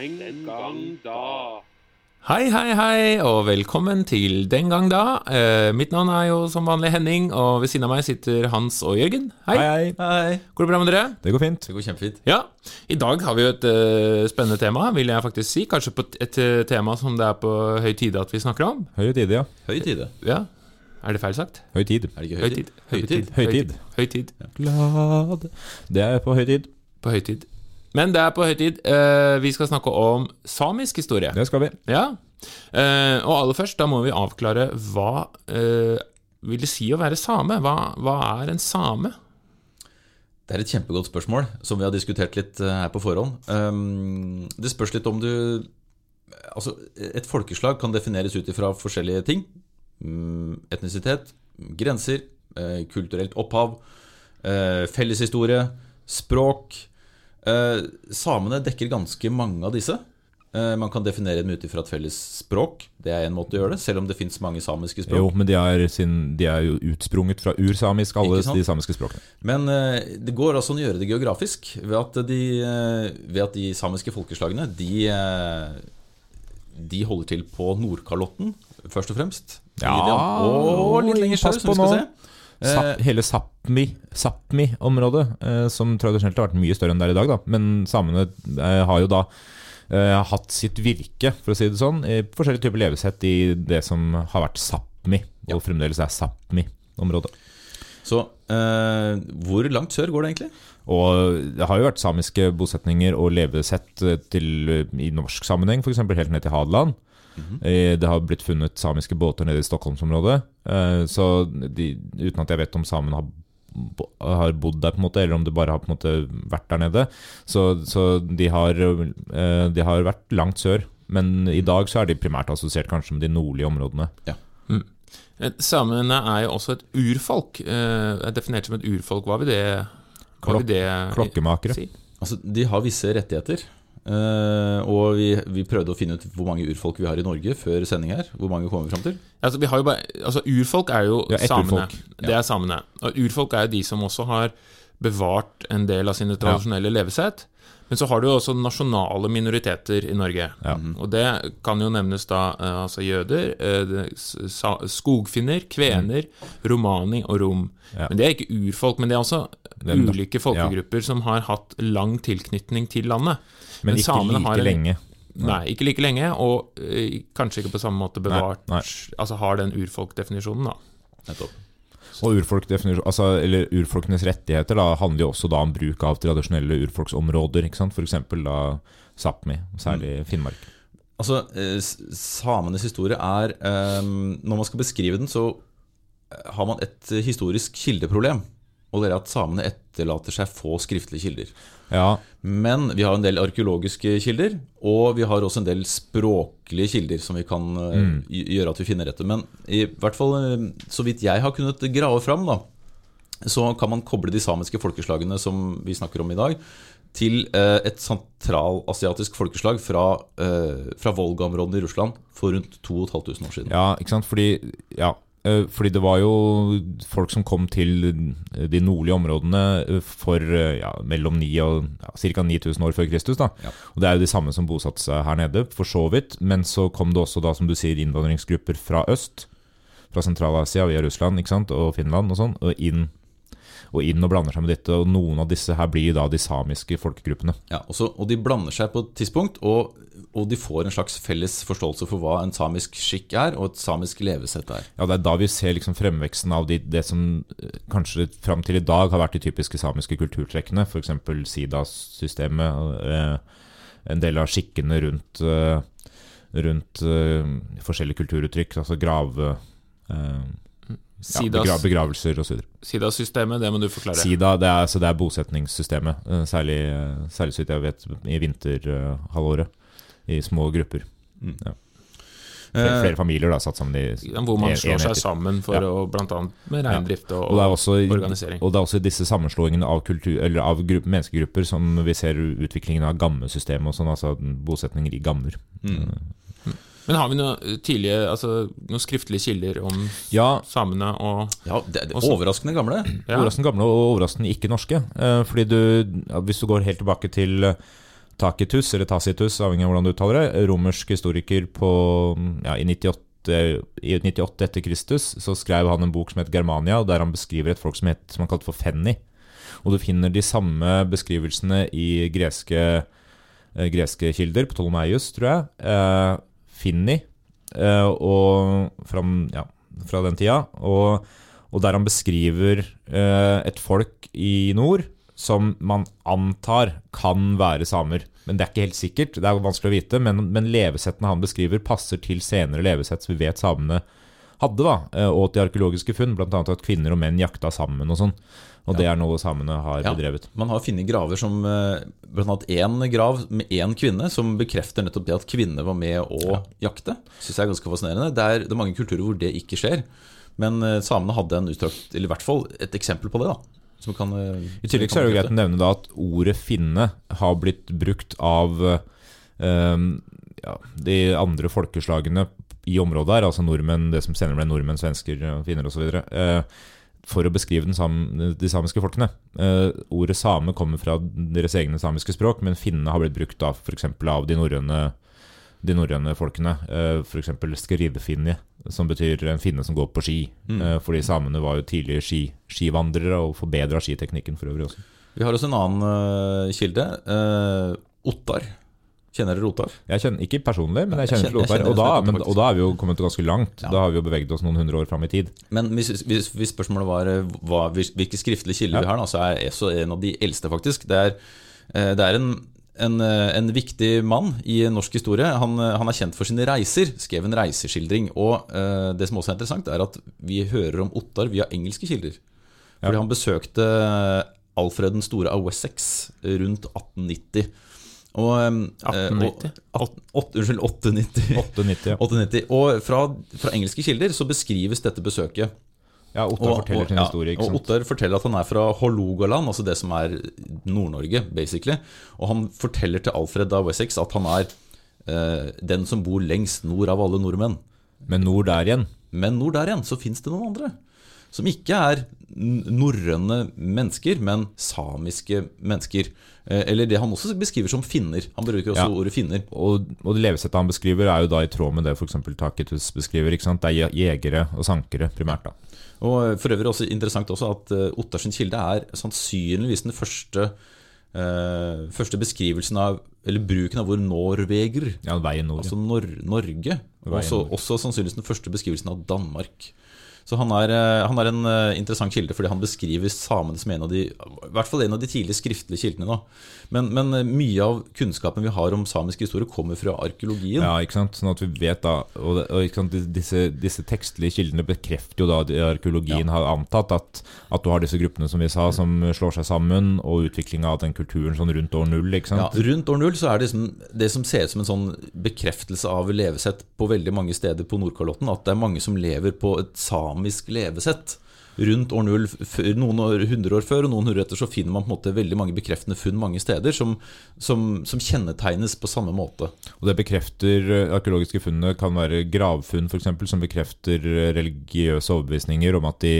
Den gang da. Hei, hei, hei, og velkommen til Den gang da. Eh, mitt navn er jo som vanlig Henning, og ved siden av meg sitter Hans og Jørgen. Hei. Hei, hei. Går det bra med dere? Det går fint. Det går kjempefint. Ja. I dag har vi jo et eh, spennende tema, vil jeg faktisk si. Kanskje på et, eh, tema som det er på høy tide at vi snakker om. Høy tide, ja. Høy tide. Ja. Er det feil sagt? Høy tid. Er det ikke høy tid? Høytid. Høytid. Høytid. Glad Det er på høy tid. På høytid. Men det er på høytid. tid. vi skal snakke om samisk historie. Det skal vi. Ja. Eh, og aller først, da må vi avklare hva eh, vil det si å være same? Hva, hva er en same? Det er et kjempegodt spørsmål, som vi har diskutert litt eh, her på forhånd. Um, det spørs litt om du Altså, et folkeslag kan defineres ut ifra forskjellige ting. Mm, Etnisitet, grenser, eh, kulturelt opphav, eh, felleshistorie, språk. Eh, Samene dekker ganske mange av disse. Eh, Man kan definere dem ut ifra et felles språk. Det er en måte å gjøre det, selv om det fins mange samiske språk. Jo, men de er, sin, de er jo utsprunget fra ursamisk, alle de samiske språkene. Men eh, det går altså an å gjøre det geografisk ved at de, ved at de samiske folkeslagene de, de holder til på Nordkalotten, først og fremst. Ja, og litt lenger sør, som vi skal se. Eh, Sap, hele Sápmi Sápmi-området, eh, som tradisjonelt har vært mye større enn det er i dag, da. Men samene eh, har jo da eh, hatt sitt virke, for å si det sånn, i forskjellige typer levesett i det som har vært Sápmi, og Ja. fremdeles er Sápmi-området. Så eh, hvor langt sør går det egentlig? Og det har jo vært samiske bosetninger og levesett eh, til, i norsk sammenheng, f.eks. helt ned til Hadeland. Eh, Det har blitt funnet samiske båter nede i Stockholmsområdet. eh, Så de, uten at jeg vet om samene har, har bodd der, på en måte, eller om det bare har på en måte vært der nede. Så, så de, har, eh, de har vært langt sør. Men i dag så er de primært assosiert kanskje med de nordlige områdene. Eh, Samene er jo også et urfolk. Eh, er definert som et urfolk. Hva vil det, hva vil det Klokkemakere. si? Altså, De har visse rettigheter. Eh, og vi, vi prøvde å finne ut hvor mange urfolk vi har i Norge før sending her. Hvor mange kommer vi fram til? Altså, vi har jo bare, altså, urfolk er jo Ja, samene. urfolk. Det er samene. Og urfolk er jo de som også har bevart en del av sine tradisjonelle levesett. Men så har du jo også nasjonale minoriteter i Norge. Ja. Og det kan jo nevnes da eh, altså jøder, eh, skogfinner, kvener, romani og rom. Ja. Men det er ikke urfolk, men det er også er- ulike folkegrupper som har hatt lang tilknytning til landet. Men Men ikke like har en- lenge. Nei, ikke like lenge, og eh, kanskje ikke på samme måte bevart Nei, nei. Altså har den urfolkdefinisjonen, da. Nettopp. Og urfolk altså, eller urfolkenes rettigheter da, handler jo også da om bruk av tradisjonelle urfolksområder. ikke sant? F.eks. Sápmi, særlig Finnmark. Altså, eh, Samenes historie er eh, Når man skal beskrive den, så eh, har man et historisk kildeproblem. Og det er at samene etterlater seg få skriftlige kilder. Ja, Men vi har en del arkeologiske kilder, og vi har også en del språklige kilder som vi kan mm. gjøre at vi finner etter. Men i hvert fall eh, så vidt jeg har kunnet grave fram, da, så kan man koble de samiske folkeslagene som vi snakker om i dag, til eh, et sentralasiatisk folkeslag fra, eh, fra Volga-områdene i Russland for rundt 2500 år siden. ja, ikke sant? Fordi, ja, eh, fordi det var jo folk som kom til de nordlige områdene eh, for eh, ja, mellom 9 og ja, ca. 9000 år før Kristus. da. Ja. Og Det er jo de samme som bosatte seg her nede, for så vidt. Men så kom det også, da, som du sier, innvandringsgrupper fra øst. Fra Sentral-Asia via Russland ikke sant? og Finland og sånn, og inn, og inn og blander seg med dette. Og noen av disse her blir da de samiske folkegruppene. Ja, og, så, og de blander seg på et tidspunkt, og, og de får en slags felles forståelse for hva en samisk skikk er, og et samisk levesett er. Ja, Det er da vi ser liksom fremveksten av de, det som eh, kanskje fram til i dag har vært de typiske samiske kulturtrekkene, f.eks. SIDA-systemet, eh, en del av skikkene rundt, eh, rundt forskjellige kulturuttrykk, altså grav... eh, ja, begra Sidas, begravelser osv. Sida-systemet, det må du forklare. SIDA det er, så det er bosetningssystemet, eh, særlig, eh, særlig så vidt jeg vet i vinterhalvåret, i små grupper. Mm. Ja. Flere, Eh, flere familier da, satt sammen i Hvor man slår slår seg sammen for Ja. å bl.a. med reindrift og, Og det er også, organisering. og det er også disse sammenslåingene av, kultur, eller av grupp, menneskegrupper som vi ser utviklingen av gammesystemet og sånn, altså bosetninger i gammer. mm. Men har vi noen tidlige, altså noen skriftlige kilder om Ja, samene og Ja, det er overraskende gamle. ja. overraskende gamle og overraskende ikke norske. Eh, fordi du, ja, hvis du går helt tilbake til, Tacitus, eller Tacitus, avhengig av hvordan du uttaler det, romersk historiker på, ja, i 98 i 98 etter Kristus så skrev han en bok som het Germania, der han beskriver et folk som, het, som han kalte for Fenni. Og du finner de samme beskrivelsene i greske, eh, greske kilder, på Ptolemaius, tror jeg. Finni, eh, og fra, ja, fra den tida. Og, og der han beskriver eh, et folk i nord som man antar kan være samer. Men det er ikke helt sikkert, det er vanskelig å vite. Men, men levesettene han beskriver, passer til senere levesett som vi vet samene hadde. da, eh, Og til arkeologiske funn, bl.a. at kvinner og menn jakta sammen og sånn. Og det er noe samene har Ja. bedrevet. Man har funnet graver som eh, Blant annet én grav med én kvinne, som bekrefter nettopp det at kvinner var med å jakte. Syns jeg er ganske fascinerende. Det er, det er mange kulturer hvor det ikke skjer. Men eh, samene hadde en utstrakt, eller i hvert fall et eksempel på det. da som kan, eh, I tillegg så er det greit å nevne da at ordet finne har blitt brukt av eh, ja, de andre folkeslagene i området her, altså nordmenn, det som senere ble nordmenn, svensker, finner osv., uh, for å beskrive den sam de samiske folkene. Eh, ordet same kommer fra deres egne samiske språk, men finne har blitt brukt av f.eks. av de norrøne folkene. Eh, F.eks. skrivefinne, som betyr en finne som går på ski. Eh, fordi samene var jo tidligere ski, skivandrere og forbedra skiteknikken for øvrig også. Vi har også en annen uh, kilde. Uh, Ottar. Kjenner dere Rotar? Jeg kjenner Ikke personlig, men jeg kjenner jeg kjenner Og, da- Ottar, men- og da er vi jo kommet ganske langt. Ja. Da har vi jo beveget oss noen hundre år fram i tid. Men hvis, hvis, hvis spørsmålet var eh, hva, hvilke skriftlige kilder Ja. vi har, så er ESO en av de eldste, faktisk. Det er, eh, det er en, en, eh, en viktig mann i norsk historie. Han, han er kjent for sine reiser, skrev en reiseskildring. Og det som også er interessant, er at vi hører om Ottar via engelske kilder. Fordi han besøkte Alfred den store av Wessex rundt 1890. Og, eh, 1890? Og, at- åt- unnskyld, 890. 890, ja. 890. Og fra, fra engelske kilder så beskrives dette besøket. ja Ottar forteller sin ja, historie, ikke og. Ottar forteller at han er fra Hålogaland, altså det som er Nord-Norge, basically. Og han forteller til Alfred av Wessex at han er eh, den som bor lengst nord av alle nordmenn. Men nord der igjen. Men nord der igjen så fins det noen andre. Som ikke er norrøne mennesker, men samiske mennesker. Eh, Eller det han også beskriver som finner. Han bruker også Ja. ordet finner. Og, og det levesettet han beskriver, er jo da i tråd med det f.eks. Taketus beskriver. Det er jegere og sankere, primært. da. Og for øvrig også interessant også at uh, Ottars kilde er sannsynligvis den første, eh, første beskrivelsen av Eller bruken av ordet norveger. Ja, veien nord. Altså Nor Norge. Veien også, nord. også sannsynligvis den første beskrivelsen av Danmark. Så han er, eh, han er en eh, interessant kilde fordi han beskriver samene som en av de I hvert fall en av de tidlige skriftlige kildene. da Men, men eh, mye av kunnskapen vi har om samisk historie, kommer fra arkeologien. Ja, ikke sant? Sånn at vi vet da Og, og ikke sant? Disse, disse tekstlige kildene bekrefter jo da at arkeologien har antatt at, at du har disse gruppene som vi sa, som slår seg sammen, og utviklinga av den kulturen sånn rundt år null. ikke Ja, rundt år null så er det liksom det som ser ut som en sånn bekreftelse av levesett på veldig mange steder på Nordkalotten, at det er mange som lever på et samisk levesett. Rundt år null, noen år, hundre år før og noen hundre etter, så finner man på en måte veldig mange bekreftende funn mange steder som, som, som kjennetegnes på samme måte. Og det bekrefter eh, Arkeologiske funnene kan være gravfunn eksempel, som bekrefter eh, religiøse overbevisninger om at de,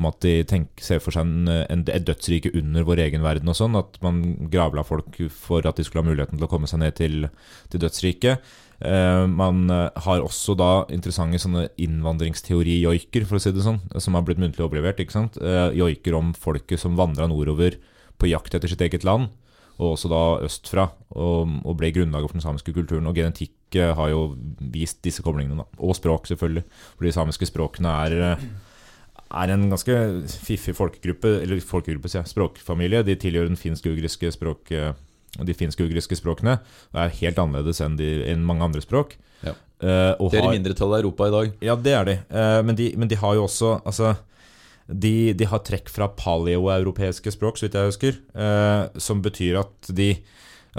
om at de tenker, ser for seg en, et dødsrike under vår egen verden og sånn. At man gravla folk for at de skulle ha muligheten til å komme seg ned til, til dødsriket. Eh, man eh, har også da interessante sånne innvandringsteori-joiker, for å si det sånn, som har blitt muntlig overlevert. ikke sant? Eh, joiker om folket som vandra nordover på jakt etter sitt eget land og også da østfra, og, ble grunnlaget for den samiske kulturen. Og genetikk har jo vist disse koblingene, da. Og språk, selvfølgelig. For de samiske språkene er, er en ganske fiffig folkegruppe, eller folkegruppe, sier jeg, språkfamilie. De tilhører den finsk-ugriske språk, de finsk-ugriske språkene. Er helt annerledes enn, de, enn mange andre språk. Ja. Uh, Det er i mindretallet i Europa i dag. ja, det er de. Uh, men, de men de har jo også Altså, de, de har trekk fra paleoeuropeiske språk, så vidt jeg husker. Eh, som betyr at de,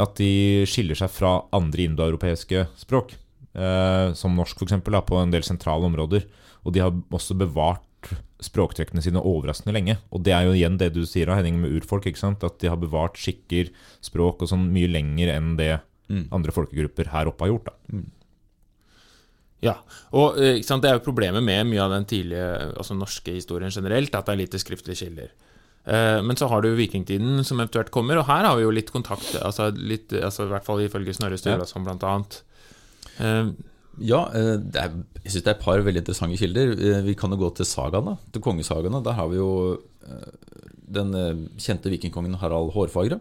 at de skiller seg fra andre indoeuropeiske språk. Eh, som norsk, f.eks., på en del sentrale områder. Og de har også bevart språktrekkene sine overraskende lenge. Og det er jo igjen det du sier, da, Henning, med urfolk. ikke sant? At de har bevart skikker, språk og sånn mye lenger enn det andre folkegrupper her oppe har gjort. da. Ja, og eh, ikke sant, Det er jo problemet med mye av den tidlige altså norske historien generelt, at det er lite skriftlige kilder. Eh, Men så har du vikingtiden som eventuelt kommer, og her har vi jo litt kontakt, altså, litt, altså i hvert fall ifølge Snorre Sturlason blant annet. Ja, eh, er, jeg syns det er et par veldig interessante kilder. Eh, Vi kan jo gå til sagaene, til kongesagaene. Der har vi jo eh, den kjente vikingkongen Harald Hårfagre.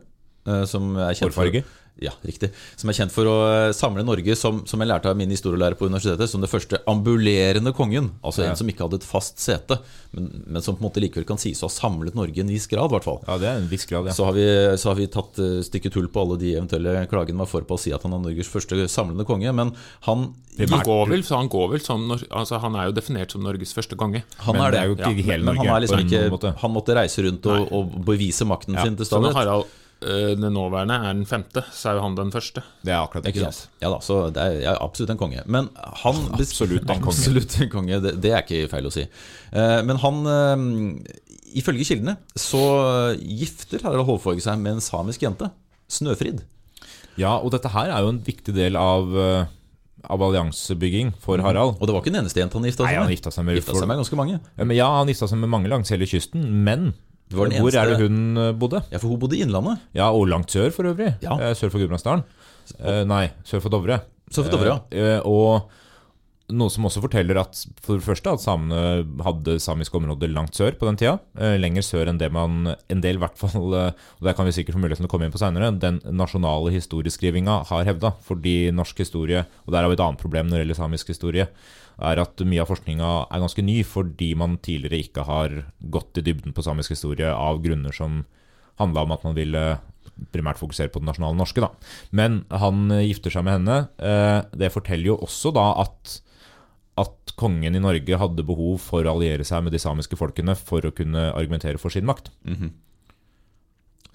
Som er kjent for, Hårfarge? Ja, riktig. Som er kjent for å eh, samle Norge, som, som jeg lærte av min historielærer på universitetet, som det første ambulerende kongen. Altså Ja. en som ikke hadde et fast sete, men, men som på en måte likevel kan sies å ha samlet Norge i en viss grad, i hvert fall. Ja, det er en viss grad, ja. Så har, vi, så har vi tatt uh, stykket hull på alle de eventuelle klagene var for på å si at han er Norges første samlende konge, men han han går vel, så han går vel som Altså, han er jo definert som Norges første konge. Han Men er det det. er jo ikke Ja, hele Norge. han, er liksom ikke, han måtte reise rundt og, og bevise makten sin til stadighet. Harald eh, den nåværende er den femte, så er jo han den første. Det er akkurat det. Ikke sant? Ja da, så det er, jeg er absolutt en konge. Men han Absolutt en konge. Absolutt en konge, det, det er ikke feil å si. Eh, Men han eh, Ifølge kildene så gifter Harald Hårfagre seg med en samisk jente. Snøfrid. Ja, og dette her er jo en viktig del av, eh, av alliansebygging for Harald. Og det var ikke den eneste jenta han gifta Nei, seg han med. gifta seg med, Gifta seg med ganske mange. Ja, han gifta seg med mange langs hele kysten, men Det hvor er det hun eh, bodde? Ja, for hun bodde i Innlandet. Ja, og langt sør for øvrig. Ja. Eh, Sør for Gudbrandsdalen. Eh, nei, sør for Dovre. Sør for Dovre, ja. Eh, og noe som også forteller at for det første at samene hadde samiske områder langt sør på den tida. Eh, lenger sør enn det man En del, i hvert fall, og der kan vi sikkert få muligheten til å komme inn på seinere, den nasjonale historieskrivinga har hevda. Fordi norsk historie, og der har vi et annet problem når det gjelder samisk historie, er at mye av forskninga er ganske ny fordi man tidligere ikke har gått i dybden på samisk historie av grunner som handla om at man ville primært fokusere på det nasjonale norske. Da. Men han gifter seg med henne. Eh, Det forteller jo også da at, at kongen i Norge hadde behov for å alliere seg med de samiske folkene for å kunne argumentere for sin makt.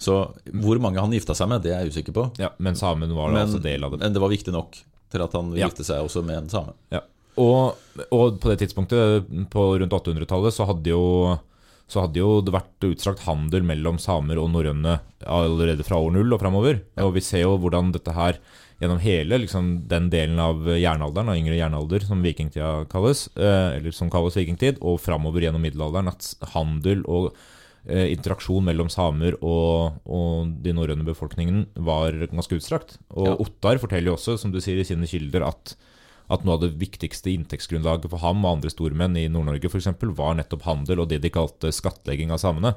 Så hvor mange han gifta seg med, det er jeg usikker på. Ja, men samen var Men, altså del av det. men det var viktig nok til at han Ja. gifte seg også med en same. Ja. Og, og på det tidspunktet, på rundt 800-tallet, så så hadde jo det vært utstrakt handel mellom samer og norrøne allerede fra år null og framover. Og vi ser jo hvordan dette her gjennom hele liksom, den delen av jernalderen, av yngre jernalder, som vikingtida kalles, eh, eller som kalles vikingtid, og framover gjennom middelalderen, at handel og eh, interaksjon mellom samer og, og de norrøne befolkningen var ganske utstrakt. Og Ja. Ottar forteller jo også, som du sier i sine kilder, at at noe av det viktigste inntektsgrunnlaget for ham og andre stormenn i Nord-Norge eksempel, var nettopp handel og det de kalte skattlegging av samene.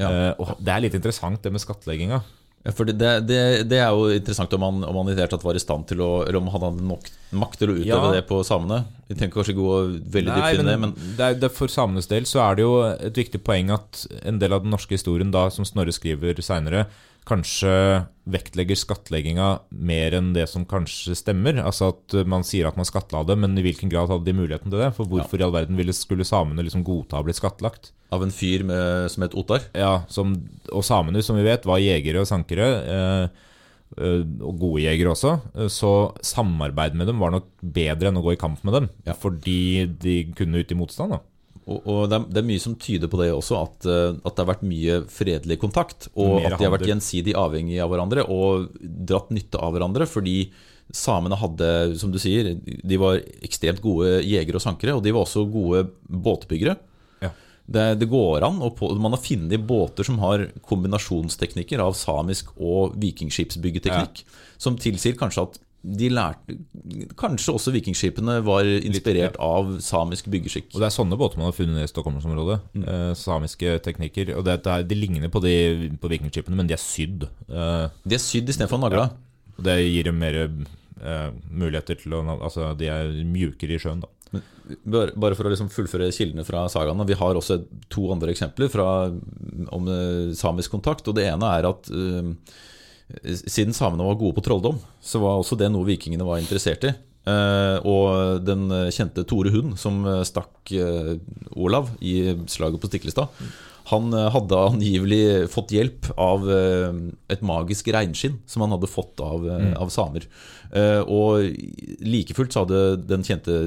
Ja. Uh, og Det er litt interessant, det med skattlegginga. For det, det, det er jo interessant om han, om han i det hele tatt var i stand til å Eller om han hadde nok makt til å utøve Ja. det på samene. Vi tenker kanskje gå veldig Nei, dypt inn i det, men det er, det for samenes del så er det jo et viktig poeng at en del av den norske historien da, som Snorre skriver seinere, kanskje vektlegger skattlegginga mer enn det som kanskje stemmer. Altså at man sier at man skattla det, men i hvilken grad hadde de muligheten til det? For hvorfor i all verden ville, skulle samene liksom godta å bli skattlagt? av en fyr med, som het Ottar. Ja, som, og samene, som vi vet, var jegere og sankere, eh, eh, og gode jegere også. Så samarbeid med dem var nok bedre enn å gå i kamp med dem, Ja. fordi de kunne ut i motstand. da. Og, og det, er, det er mye som tyder på det også, at, eh, at det har vært mye fredelig kontakt. Og Mer at de har vært gjensidig avhengige av hverandre og dratt nytte av hverandre. Fordi samene hadde, som du sier, de var ekstremt gode jegere og sankere. Og de var også gode båtbyggere. Ja. Det, det går an, og på, man har funnet båter som har kombinasjonsteknikker av samisk og vikingskipsbyggeteknikk, som tilsier kanskje at de lærte Kanskje også vikingskipene var inspirert av samisk byggeskikk. Og det er sånne båter man har funnet i Stockholmsområdet. Mm. Eh, samiske teknikker. Og det, det er, De ligner på, de, på vikingskipene, men de er sydd. Eh, De er sydd istedenfor nagla. Ja. det gir dem mer eh, muligheter til å Altså, de er mjukere i sjøen, da. Bare bare for å liksom fullføre kildene fra sagaene. Vi har også to andre eksempler fra, om eh, samisk kontakt. Og det ene er at eh, siden samene var gode på trolldom, så var også det noe vikingene var interessert i. Eh, og den kjente Tore Hund, som eh, stakk eh, Olav i slaget på Stiklestad, han eh, hadde angivelig fått hjelp av eh, et magisk reinskinn som han hadde fått av, mm. av samer. Eh, og like fullt så hadde den kjente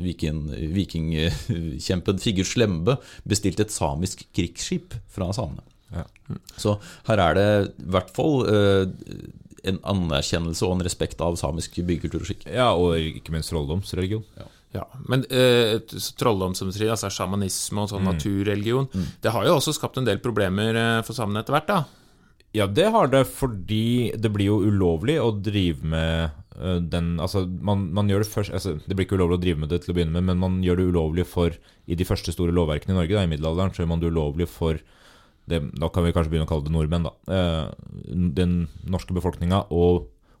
viking, vikingkjempen Sigurd Slembe bestilt et samisk krigsskip fra samene. Ja. Så her er det i hvert fall eh, en anerkjennelse og en respekt av samisk byggekultur og skikk. Ja, og ikke minst trolldomsreligion. Ja, Men eh, trolldom, som du sier, altså sjamanisme og sånn naturreligion, det har jo også skapt en del problemer eh, for samene etter hvert, da. Ja, det har det fordi det blir jo ulovlig å drive med øh, den Altså, man, man gjør det først altså, Det blir ikke ulovlig å drive med det til å begynne med, men man gjør det ulovlig for I de første store lovverkene i Norge, da, i middelalderen, så gjør man det ulovlig for det, Da kan vi kanskje begynne å kalle det nordmenn, da. øh, den norske befolkninga å,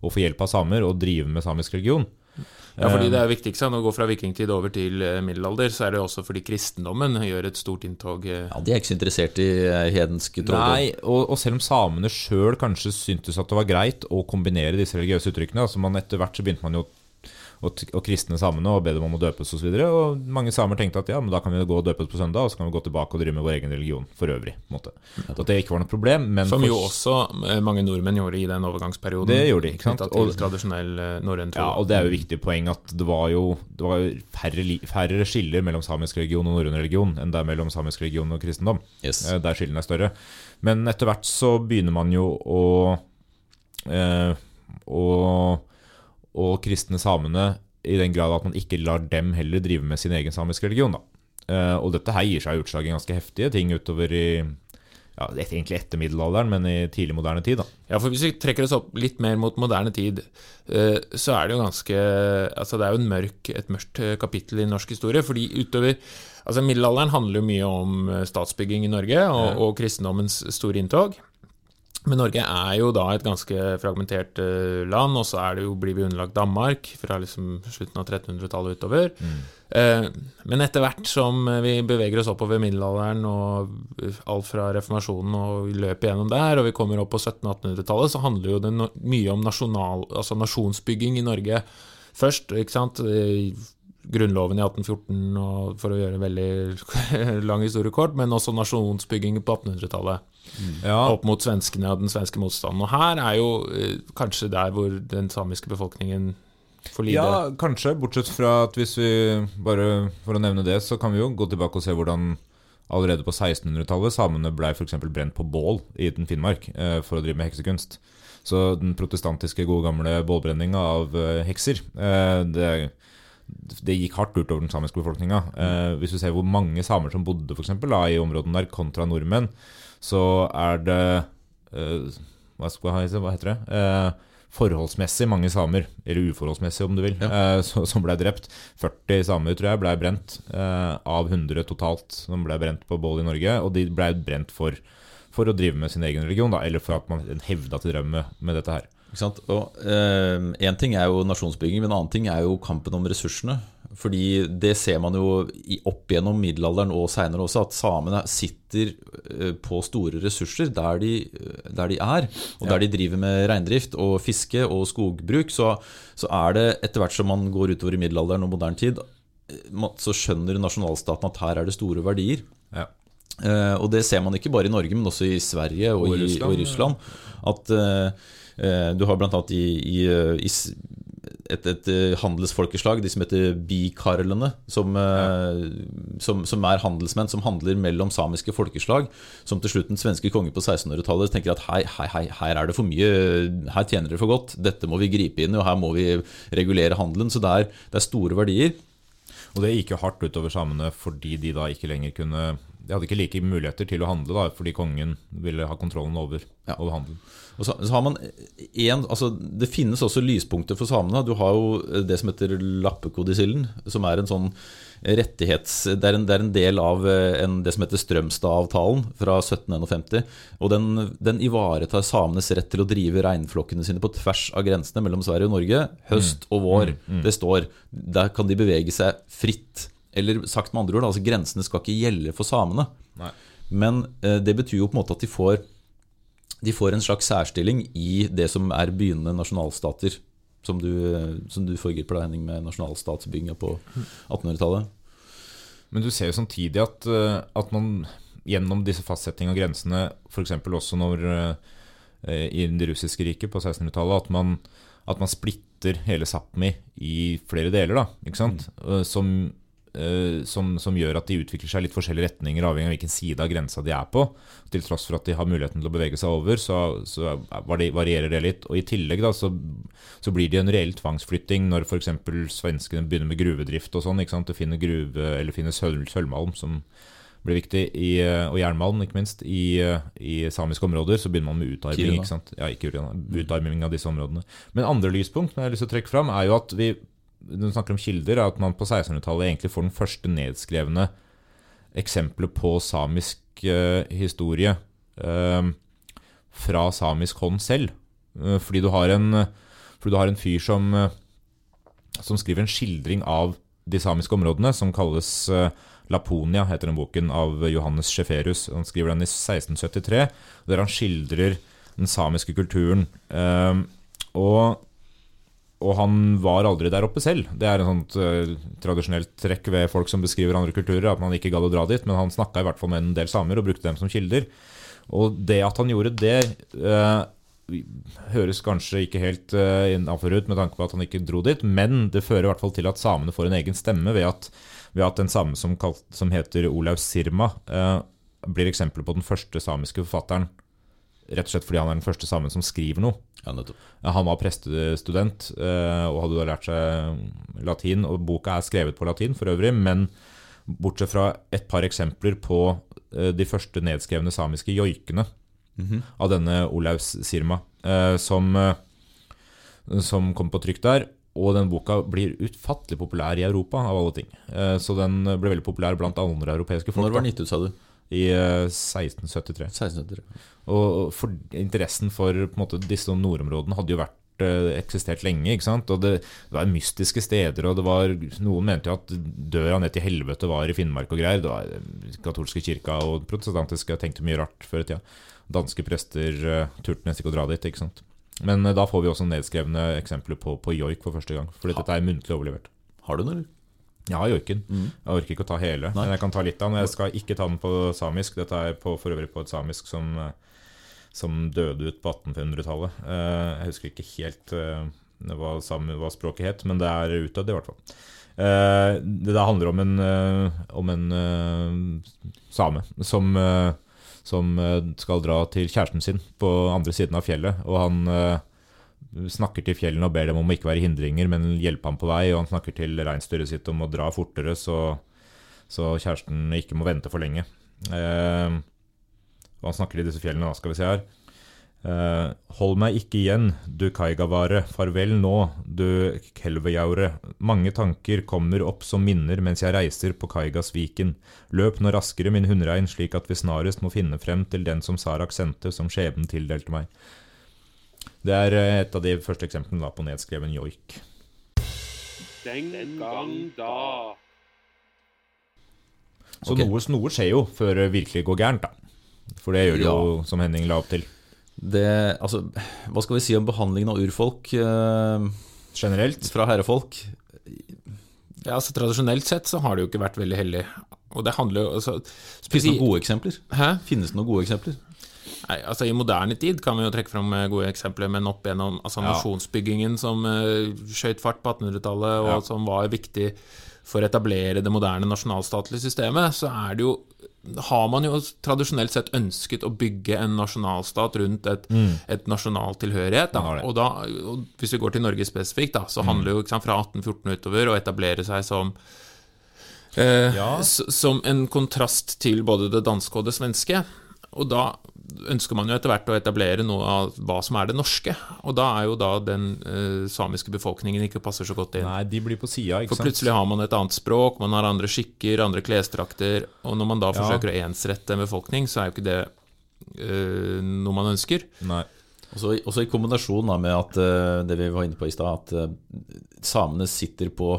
å få hjelp av samer og drive med samisk religion. Ja, fordi det er viktig ikke sant? å gå fra vikingtid over til eh, middelalder, så er det også fordi kristendommen gjør et stort inntog. eh. Ja, De er ikke så interessert i hedenske hedensk. Nei, og, og selv om samene sjøl kanskje syntes at det var greit å kombinere disse religiøse uttrykkene altså man Etter hvert så begynte man jo å, t- og kristne samene og be dem om å døpes osv. Og, og mange samer tenkte at ja, men da kan vi gå og døpes på søndag, og så kan vi gå tilbake og drive med vår egen religion for øvrig. på måte. At det ikke var noe problem. Men Som jo også eh, mange nordmenn gjorde i den overgangsperioden. Det gjorde de, ikke sant? Og- tradisjonell eh, norrøn tro. Ja, og det er jo viktig poeng at det var jo, det var jo færre, færre skiller mellom samisk religion og norrøn religion enn det er mellom samisk religion og kristendom. Yes. Eh, Der skillene er større. Men etter hvert så begynner man jo å eh, å, å kristne samene i den grad at man ikke lar dem heller drive med sin egen samiske religion. Da. Eh, og dette her gir seg utslag i ganske heftige ting utover i ja, egentlig etter middelalderen, men i tidlig moderne tid. da. Ja, for Hvis vi trekker oss opp litt mer mot moderne tid, eh, så er det jo ganske Altså, det er jo en mørk, et mørkt eh, kapittel i norsk historie. fordi utover Altså, Middelalderen handler jo mye om statsbygging i Norge og, og kristendommens store inntog. Men Norge er jo da et ganske fragmentert eh, land, og så er det jo, blir vi underlagt Danmark fra liksom slutten av 1300-tallet utover. Mm. men etter hvert som vi beveger oss oppover middelalderen og eh, alt fra reformasjonen og løper gjennom der, og vi kommer opp på 1700-1800-tallet, så handler jo det mye om nasjonal, altså nasjonsbygging i Norge først. ikke sant? Grunnloven i 1814, og for å gjøre en veldig lang historie kort, men også nasjonsbygging på 1800-tallet Ja, opp mot svenskene og den svenske motstanden. Og her er jo eh, kanskje der hvor den samiske befolkningen får lide. Ja, kanskje. Bortsett fra at hvis vi bare For å nevne det, så kan vi jo gå tilbake og se hvordan allerede på 1600-tallet samene blei f.eks. brent på bål i den Finnmark eh, for å drive med heksekunst. Så den protestantiske, gode gamle bålbrenninga av eh, hekser det det, det gikk hardt utover den samiske befolkninga. Eh, hvis du ser hvor mange samer som bodde for eksempel, da, i områdene der, kontra nordmenn, så er det eh, hva, jeg hva heter det? Eh, forholdsmessig mange samer, eller uforholdsmessig om du vil, eh, så- som ble drept. 40 samer tror jeg ble brent, eh, av 100 totalt som ble brent på bål i Norge. Og de ble brent for, for å drive med sin egen religion, da, eller for at man hevda til drømme med, med dette her. Ikke sant? Og Én ting er jo nasjonsbygging, men en annen ting er jo kampen om ressursene. Fordi det ser man jo opp gjennom middelalderen og seinere også, at samene sitter eh, på store ressurser der de, eh, der de er. Og der de driver med reindrift og fiske og skogbruk, så, så er det etter hvert som man går utover i middelalderen og moderne tid, eh, så skjønner nasjonalstaten at her er det store verdier. Ja. Eh, og det ser man ikke bare i Norge, men også i Sverige og, Og i Russland, og i Russland. At eh, eh, du har annet i, i, eh, i et, et eh, handelsfolkeslag, de som heter bikarlene, som, eh, som, som er handelsmenn som handler mellom samiske folkeslag, som til slutt den svenske konge på 1600-tallet tenker at hei, hei, hei, her er det for mye, her tjener dere for godt, dette må vi gripe inn i, og her må vi regulere handelen. Så det er, det er store verdier. Og det gikk jo hardt utover samene fordi de da ikke lenger kunne De hadde ikke like muligheter til å handle, da, fordi kongen ville ha kontrollen over, Ja. over handelen. Og så, så har man en, altså Det finnes også lyspunkter for samene. Du har jo det som heter lappekodisillen, som er en sånn rettighets... Det er en, det er en del av eh, en, det som heter Strømstad-avtalen fra 1751. Og den, den ivaretar samenes rett til å drive reinflokkene sine på tvers av grensene mellom Sverige og Norge, høst og vår. Det står Der kan de bevege seg fritt. Eller sagt med andre ord, altså grensene skal ikke gjelde for samene. Nei. Men eh, det betyr jo på en måte at de får de får en slags særstilling i det som er begynnende nasjonalstater. Som du, som du forgriper deg, Henning, med nasjonalstatsbygginga på 1800-tallet. Men du ser jo samtidig at, eh, at man gjennom disse fastsetting av grensene, f.eks. også når eh, i det russiske riket på 1600-tallet, at, man- at man splitter hele Sápmi i flere deler, da, ikke sant? Mm. Som som, som gjør at de utvikler seg i litt forskjellige retninger, avhengig av hvilken side av grensa de er på. Til tross for at de har muligheten til å bevege seg over, så, så varierer det litt. Og I tillegg da, så, så blir det en reell tvangsflytting når f.eks. svenskene begynner med gruvedrift og sånn. Du? Finner gruve, eller finner sølv, sølvmalm som blir viktig, i, eh, og jernmalm ikke minst, i, eh, i samiske områder. Så begynner man med utarming. Kiruna. ikke sant? Ja, ikke Kiruna, utarming av disse områdene. Men andre lyspunkt som jeg har lyst til å trekke fram, er jo at vi vi snakker om kilder, er at man på 1600-tallet egentlig får den første nedskrevne eksempelet på samisk eh, historie eh, fra samisk hånd selv. Eh, fordi, du en, fordi du har en fyr som, eh, som skriver en skildring av de samiske områdene, som kalles eh, Laponia, heter den boken, av Johannes Scheferus. Han skriver den i 1673, der han skildrer den samiske kulturen. Eh, og og han var aldri der oppe selv. Det er en sånt uh, tradisjonelt trekk ved folk som beskriver andre kulturer, at man ikke gadd å dra dit, men han snakka i hvert fall med en del samer og brukte dem som kilder. Og det at han gjorde det, uh, høres kanskje ikke helt uh, innafor ut med tanke på at han ikke dro dit, men det fører i hvert fall til at samene får en egen stemme ved at, ved at en same som, kalt, som heter Olaug Sirma, uh, blir eksempel på den første samiske forfatteren. Rett og slett fordi han er den første samen som skriver noe. Ja, Han var prestestudent eh, og hadde da lært seg latin, og boka er skrevet på latin for øvrig, men bortsett fra et par eksempler på eh, de første nedskrevne samiske joikene av denne Olaus Sirma, eh, som, som kom på trykk der. Og den boka blir utfattelig populær i Europa, av alle ting. Eh, så den ble veldig populær blant andre europeiske folk. Når var den gitt ut, sa du? I 1673. 1673. Og for interessen for måte, disse nordområdene hadde jo vært eh, eksistert lenge. ikke sant? Og det, det var mystiske steder, og det var, noen mente jo at døra ned til helvete var i Finnmark og greier. Det var eh, katolske kirka og protestantiske tenkte mye rart før i tida. Danske prester uh, turte nesten ikke å dra dit. ikke sant? Men uh, da får vi også nedskrevne eksempler på, på joik for første gang. Fordi dette er muntlig overlevert. Har du den, eller? Jeg har Mm. Jeg orker ikke å ta hele, men jeg kan ta litt av den. Jeg skal ikke ta den på samisk. Dette er på, for øvrig på et samisk som, eh, som døde ut på 1800-tallet. Eh, Jeg husker ikke helt eh, hva, hva språket het, men det er utdødd i hvert fall. Det der handler om en, om en same som, som skal dra til kjæresten sin på andre siden av fjellet, og han snakker til fjellene og ber dem om å ikke være hindringer, men hjelpe ham på vei. Og han snakker til reinsdyret sitt om å dra fortere, så, så kjæresten ikke må vente for lenge. Eh, og han snakker til disse fjellene, da, skal vi se her. Eh, Hold meg ikke igjen, du Kaigavare, farvel nå, du Kelvejaure. Mange tanker kommer opp som minner mens jeg reiser på Kaigasviken. Løp nå raskere, min hundrein, slik at vi snarest må finne frem til den som Sarak sendte, som skjebnen tildelte meg. Det er eh, et av de første eksemplene da, på nedskreven joik. Den gang da. Så okay. noe, noe skjer jo før det virkelig går gærent, da. For det gjør det jo, som Henning la opp til. Det, altså, hva skal vi si om behandlingen av urfolk eh, Generelt. fra herrefolk? Ja, altså Tradisjonelt sett så har det jo ikke vært veldig heldig. Og det handler jo altså, Finnes det noen gode eksempler? Hæ? Finnes det noen gode eksempler? Nei, altså I moderne tid kan vi jo trekke fram eh, gode eksempler, men opp gjennom altså, Ja. nasjonsbyggingen som uh, skjøt fart på 1800-tallet, og Ja. som var viktig for å etablere det moderne nasjonalstatlige systemet, så er det jo har man jo tradisjonelt sett ønsket å bygge en nasjonalstat rundt et, et nasjonal tilhørighet. Da. Og, da, og hvis vi går til Norge spesifikt, da, så handler det jo sant, fra 1814 utover å etablere seg som eh, Ja. som en kontrast til både det danske og det svenske. Og da ønsker man jo etter hvert å etablere noe av hva som er det norske. Og da er jo da den eh, samiske befolkningen ikke passer så godt inn. Nei, de blir på sida, ikke For sant. plutselig har man et annet språk, man har andre skikker, andre klesdrakter, og når man da Ja. forsøker å ensrette en befolkning, så er jo ikke det eh, noe man ønsker. Nei. Også, også i kombinasjon da, med at eh, det vi var inne på i stad, at eh, samene sitter på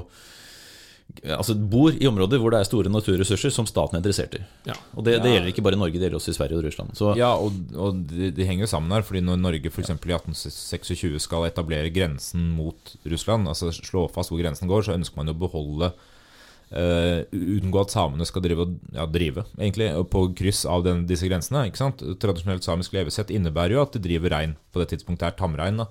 Altså bor i områder hvor det er store naturressurser som staten er interessert i. Ja. Og det, det gjelder ikke bare i Norge, det gjelder også i Sverige og Russland. Så Ja, og, og det, de henger jo sammen her. fordi når Norge f.eks. i 1826 skal etablere grensen mot Russland, altså slå fast hvor grensen går, så ønsker man jo å beholde Uh, Unngå at samene skal drive, og- ja, drive egentlig, på kryss av den, disse grensene. ikke sant? Tradisjonelt samisk levesett innebærer jo at de driver rein på det tidspunktet er tamrein da,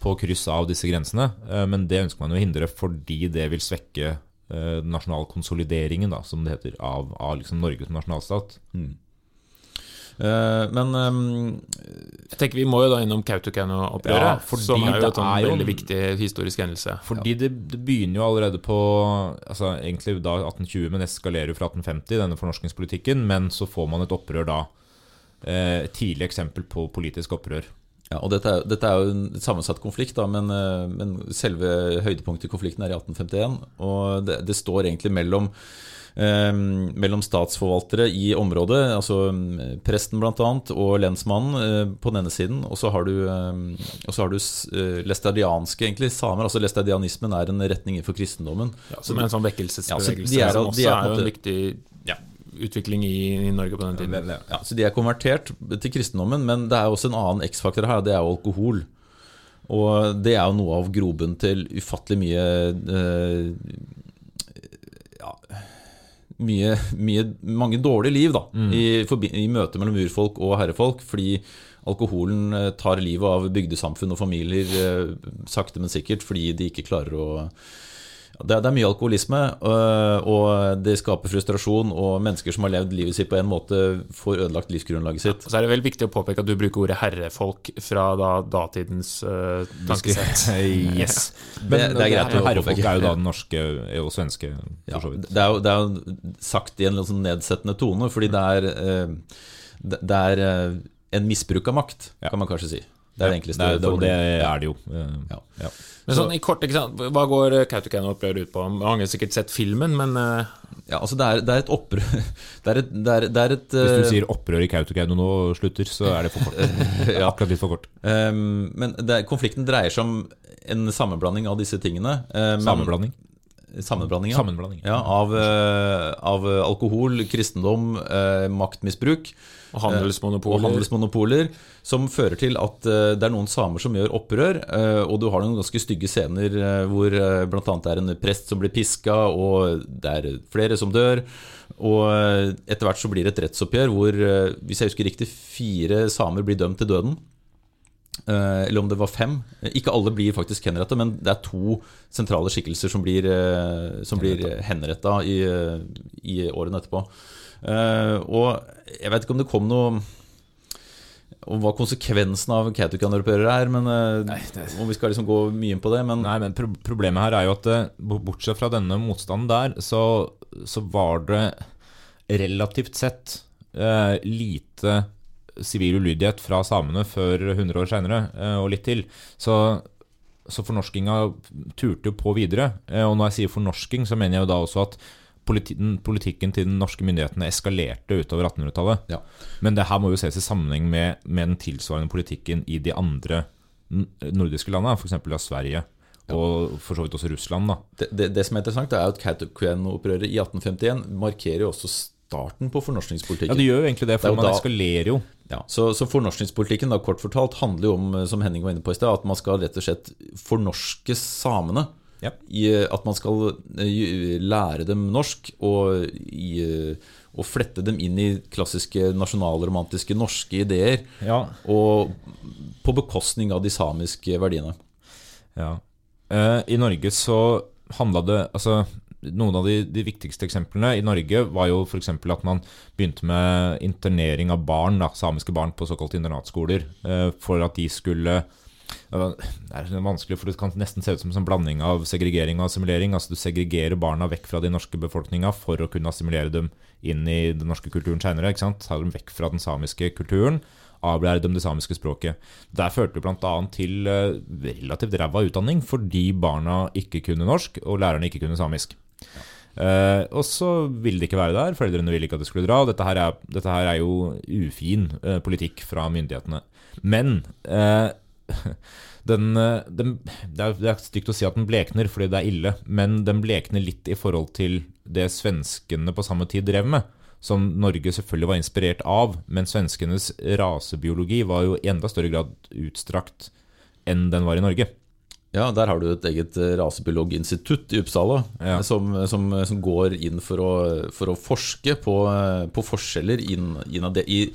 på kryss av disse grensene. Uh, men det ønsker man jo å hindre fordi det vil svekke eh, nasjonalkonsolideringen, da, som det heter, av, av liksom Norge som nasjonalstat. Eh, men ehm, Jeg tenker Vi må jo da innom Kautokeino-opprøret, Ja, som er jo en sånn er jo- veldig viktig historisk hendelse. Fordi det, det begynner jo allerede på altså egentlig da 1820, men eskalerer jo fra 1850, denne fornorskingspolitikken. Men så får man et opprør da. Eh, et tidlig eksempel på politisk opprør. Ja, og dette er, dette er jo en sammensatt konflikt, da, men, eh, men selve høydepunktet i konflikten er i 1851. Og det, det står egentlig mellom, eh, mellom statsforvaltere i området, altså mm, presten bl.a. og lensmannen eh, på den ene siden. Og så har du, eh, har du eh, læstadianske egentlig, samer. altså Lestadianismen er en retning innenfor kristendommen. Ja, som en sånn vekkelsesbevegelse, Ja, så de er- som de også er på er, en jo en viktig utvikling i, i Norge på den tiden. Ja, så de er konvertert til kristendommen, men det er også en annen X-faktor her, det er jo alkohol. Og det er jo noe av grobunnen til ufattelig mye eh, Ja mye, mye, mange dårlige liv da i, i møte mellom urfolk og herrefolk, fordi alkoholen eh, tar livet av bygdesamfunn og familier eh, sakte, men sikkert, fordi de ikke klarer å det, er, det er mye alkoholisme, øh, og det skaper frustrasjon. Og mennesker som har levd livet sitt på en måte, får ødelagt livsgrunnlaget sitt. Så er det vel viktig å påpeke at du bruker ordet herrefolk fra da datidens uh, tankesett. yes. Det- det er greit å Herrefolk er jo da den norske og svenske, Ja, for så vidt. det, er jo, det er jo sagt i en litt sånn nedsettende tone, fordi det er, øh, det, er øh, en misbruk av makt, kan man kanskje si. Det er det enkleste. Det og det er det jo. eh, Ja. ja. Men sånn i kort, ikke sant? Hva går eh, Kautokeino-opprøret ut på? Mange har sikkert sett filmen, men eh, Ja, altså det er, det er et opprør Det er et, det er, det er et Hvis du øh, sier opprør i Kautokeino nå og slutter, så er det for kort. Ja. Akkurat litt for kort. Um, Men det, er- konflikten dreier seg om en sammenblanding av disse tingene. Um, Sammenblanding. Sammenblanding, ja. Sammenblanding. Ja, av, eh, av alkohol, kristendom, eh, maktmisbruk og og handelsmonopoler. Som fører til at eh, det er noen samer som gjør opprør, eh, og du har noen ganske stygge scener eh, hvor bl.a. det er en prest som blir piska, og det er flere som dør. Og etter hvert så blir det et rettsoppgjør hvor, hvis jeg husker riktig, fire samer blir dømt til døden. Eller om det var fem. Ikke alle blir faktisk henrettet, men det er to sentrale skikkelser som blir, som blir henretta i, i årene etterpå. Og jeg vet ikke om det kom noe om hva konsekvensen av Kautokeino-opprøret er, men eh, om vi skal liksom gå mye inn på det. Men Nei, men pro problemet her er jo at eh, bortsett fra denne motstanden der, så, så var det relativt sett eh, lite sivil ulydighet fra samene før 100 år seinere, eh, og litt til. Så, så fornorskinga turte jo på videre. Eh, og når jeg sier fornorsking, så mener jeg jo da også at politikken til de norske myndighetene eskalerte utover 1800-tallet. Ja. Men det her må jo ses i sammenheng med, med den tilsvarende politikken i de andre nordiske landene, f.eks. av Sverige. Og for så vidt også Russland. da det, det, det som er interessant, er at Kautokeino-opprøret i 1851 markerer jo også starten på fornorskningspolitikken. Ja, det gjør jo egentlig det, for det man da- eskalerer jo. Ja, så, så fornorskningspolitikken da, kort fortalt handler jo om, eh, som Henning var inne på i sted, at man skal rett og slett fornorske samene. Ja. I, eh, at man skal eh, lære dem norsk og, i, eh, og flette dem inn i klassiske nasjonalromantiske norske ideer. Ja. Og på bekostning av de samiske verdiene. Ja. Eh, I Norge så handla det Altså, noen av de, de viktigste eksemplene i Norge var jo f.eks. at man begynte med internering av barn, da, samiske barn, på såkalte internatskoler. for at de skulle Det er vanskelig, for det kan nesten se ut som en sånn blanding av segregering og assimilering. Altså Du segregerer barna vekk fra den norske befolkninga for å kunne assimilere dem inn i den norske kulturen seinere. Ta dem vekk fra den samiske kulturen avlære dem det samiske språket. Der førte det bl.a. til eh, relativt ræva utdanning fordi barna ikke kunne norsk og lærerne ikke kunne samisk. Uh, og så ville de ikke være der, foreldrene ville ikke at de skulle dra. Dette her er, dette her er jo ufin uh, politikk fra myndighetene. Men den, eh, den, det, er, det er stygt å si at den blekner fordi det er ille, men den blekner litt i forhold til det svenskene på samme tid drev med. Som Norge selvfølgelig var inspirert av, men svenskenes rasebiologi var jo i enda større grad utstrakt enn den var i Norge. Ja, der har du et eget eh, rasebiologinstitutt i Uppsala Ja. eh, som, som, som går inn for å, for å forske på, eh, på forskjeller inn, innad det i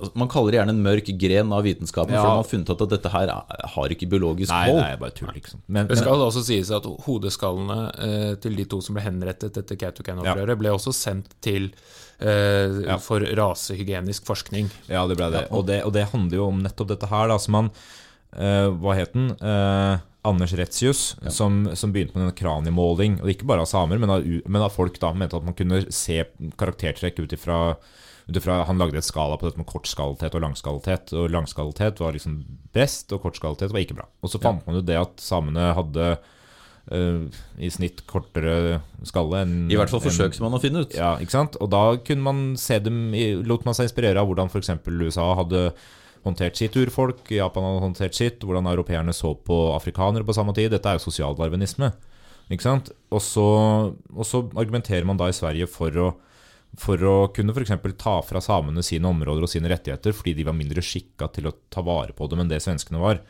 altså, Man kaller det gjerne en mørk gren av vitenskapen, Ja. for man har funnet ut at dette her er- har ikke biologisk Nei, hold. nei, bare tull, liksom. Men, Det skal også sies at hodeskallene eh, til de to som ble henrettet etter Kautokeino-opprøret, ble også sendt til eh, Ja. for rasehygienisk forskning. ja, det ble det. Og, det. og det handler jo om nettopp dette her, da. Som han eh, Hva het den? Eh, Anders Retzius, som, som begynte med den kraniemåling. Og ikke bare av samer, men av, men av folk da mente at man kunne se karaktertrekk ut ifra Han lagde et skala på dette med kortskalitet og langskalitet. Og langskalitet var liksom best, og kortskalitet var ikke bra. Og så fant man jo det at samene hadde Uh, i snitt kortere skalle enn I hvert fall forsøkte man å finne ut. ja, ikke sant? Og da kunne man se dem lot man seg inspirere av hvordan f.eks. USA hadde håndtert sitt urfolk, Japan hadde håndtert sitt, hvordan europeerne så på afrikanere på samme tid. Dette er jo sosialdarwinisme. Ikke sant? Og så, og så argumenterer man da i Sverige for å, for å kunne f.eks. ta fra samene sine områder og sine rettigheter fordi de var mindre skikka til å ta vare på dem enn det svenskene var.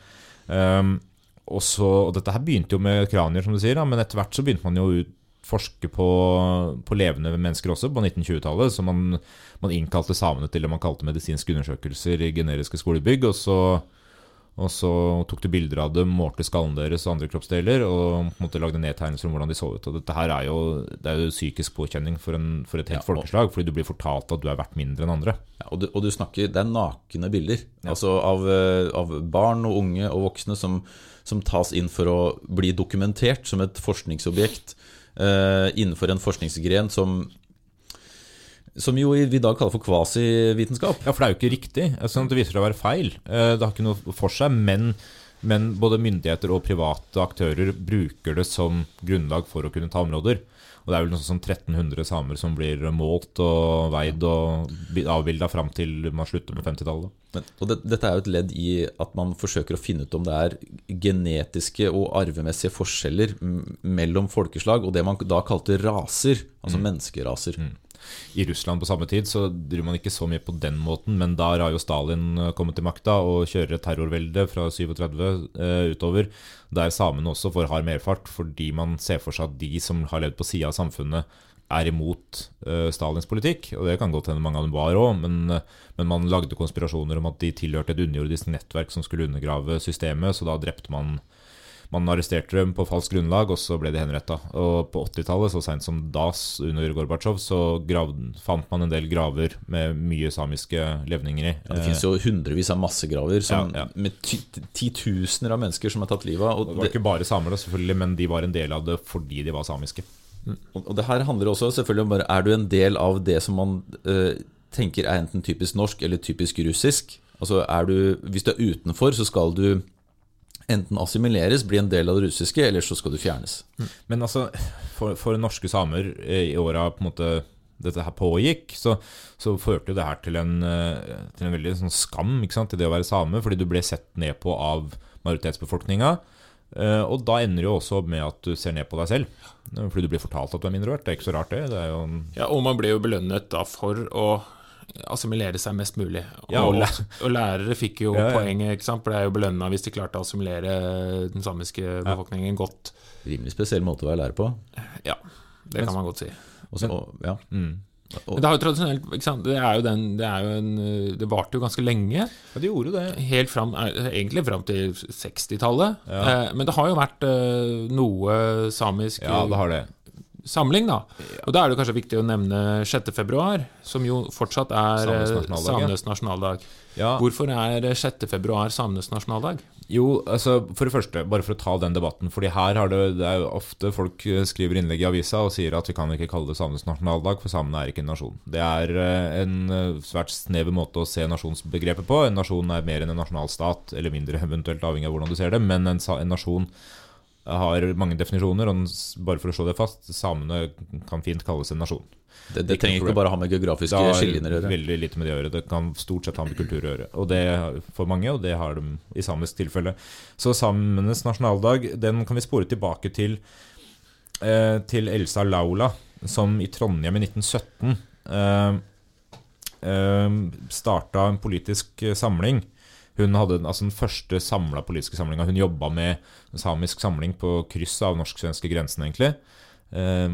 Um, og, så, og dette her begynte jo med kranier, som du sier, da, men etter hvert så begynte man jo ut- forske på, på levende mennesker også, på 1920-tallet. Så man, man innkalte samene til det man kalte medisinske undersøkelser i generiske skolebygg. Og så, og så tok du bilder av dem, målte skallen deres og andre kroppsdeler, og på en måte lagde nedtegnelser om hvordan de så ut. Og dette her er jo, det er jo psykisk påkjenning for, en, for et helt Ja, folkeslag, fordi du blir fortalt at du er verdt mindre enn andre. Ja, og, du, og du snakker, Det er nakne bilder altså av, eh, av barn og unge og voksne som, som tas inn for å bli dokumentert som et forskningsobjekt innenfor en forskningsgren som som jo vi i dag kaller for kvasivitenskap. Ja, for det er jo ikke riktig. Altså, det viser seg å være feil. Eh, Det har ikke noe for seg, men, men både myndigheter og private aktører bruker det som grunnlag for å kunne ta områder. Og det er vel noe sånn 1300 samer som blir målt og veid og avbilda fram til man slutter med 50-tallet. Og det, dette er jo et ledd i at man forsøker å finne ut om det er genetiske og arvemessige forskjeller mellom folkeslag og det man da kalte raser, altså menneskeraser. I Russland på samme tid så driver man ikke så mye på den måten, men der har jo Stalin eh, kommet til makta og kjører et terrorvelde fra 37 eh, utover, der samene også får hard merfart fordi man ser for seg at de som har levd på sida av samfunnet, er imot eh, Stalins politikk. Og det kan godt hende mange av dem var òg, men, eh, men man lagde konspirasjoner om at de tilhørte et underjordisk nettverk som skulle undergrave systemet, så da drepte man man arresterte dem på falskt grunnlag, og så ble de henretta. Og på 80-tallet, så seint som das under Gorbatsjov, så grav, fant man en del graver med mye samiske levninger i. Ja, det finnes jo hundrevis av massegraver som, Ja, ja. med ti- titusener av mennesker som har tatt livet av. det var ikke bare samer, da, selvfølgelig, men de var en del av det fordi de var samiske. og det her handler også selvfølgelig om bare Er du en del av det som man eh, tenker er enten typisk norsk eller typisk russisk? Altså er du, Hvis du er utenfor, så skal du enten assimileres, bli en del av det russiske, eller så skal du fjernes. Men altså, for, for norske samer eh, i åra på en måte dette her pågikk, så, så førte jo det her til en, eh, til en veldig sånn skam ikke sant, i det å være same, fordi du ble sett ned på av majoritetsbefolkninga. Eh, Og da ender det jo også med at du ser ned på deg selv, fordi du blir fortalt at du er mindre verdt. Det er ikke så rart, det. det er jo Ja, og man ble jo belønnet da for å assimilere seg mest mulig. Og, Ja, og og, lærere fikk jo Ja, ja. poenget, ikke sant? for det er jo belønna hvis de klarte å assimilere den samiske befolkningen godt. Rimelig spesiell måte å være lærer på. Ja, det kan man godt si. Også, og, ja. mm. Men det har jo tradisjonelt ikke sant? Det er jo den Det er jo en Det varte jo ganske lenge. Ja, de gjorde det. Helt fram, egentlig fram til 60-tallet. Eh, men det har jo vært eh, noe samisk Ja, det har det. Samling, da. Og da er det kanskje viktig å nevne 6. februar, som jo fortsatt er Samenes eh, nasjonaldag, ja. Hvorfor er 6. februar samenes nasjonaldag? Jo, altså for det første, bare for å ta den debatten. Fordi her har det, det er jo ofte folk eh, skriver innlegg i avisa og sier at vi kan ikke kalle det samenes nasjonaldag, for samene er ikke en nasjon. Det er eh, en svært snever måte å se nasjonsbegrepet på. En nasjon er mer enn en nasjonalstat, eller mindre, eventuelt avhengig av hvordan du ser det. Men en, en nasjon har mange definisjoner, og bare for å slå det fast, samene kan fint kalles en nasjon. Det, det trenger ikke bare ha med geografiske skillelinjer å gjøre. veldig lite med det å gjøre. Det kan stort sett ha med kultur å gjøre. Og det for mange, og det har de i samisk tilfelle. Så samenes nasjonaldag, den kan vi spore tilbake til, eh, til Elsa Laula, som i Trondheim i 1917 eh, eh, starta en politisk eh, samling Hun hadde altså, den første samla politiske samlinga. Hun jobba med samisk samling på krysset av norsk-svenske grensen, egentlig. Eh,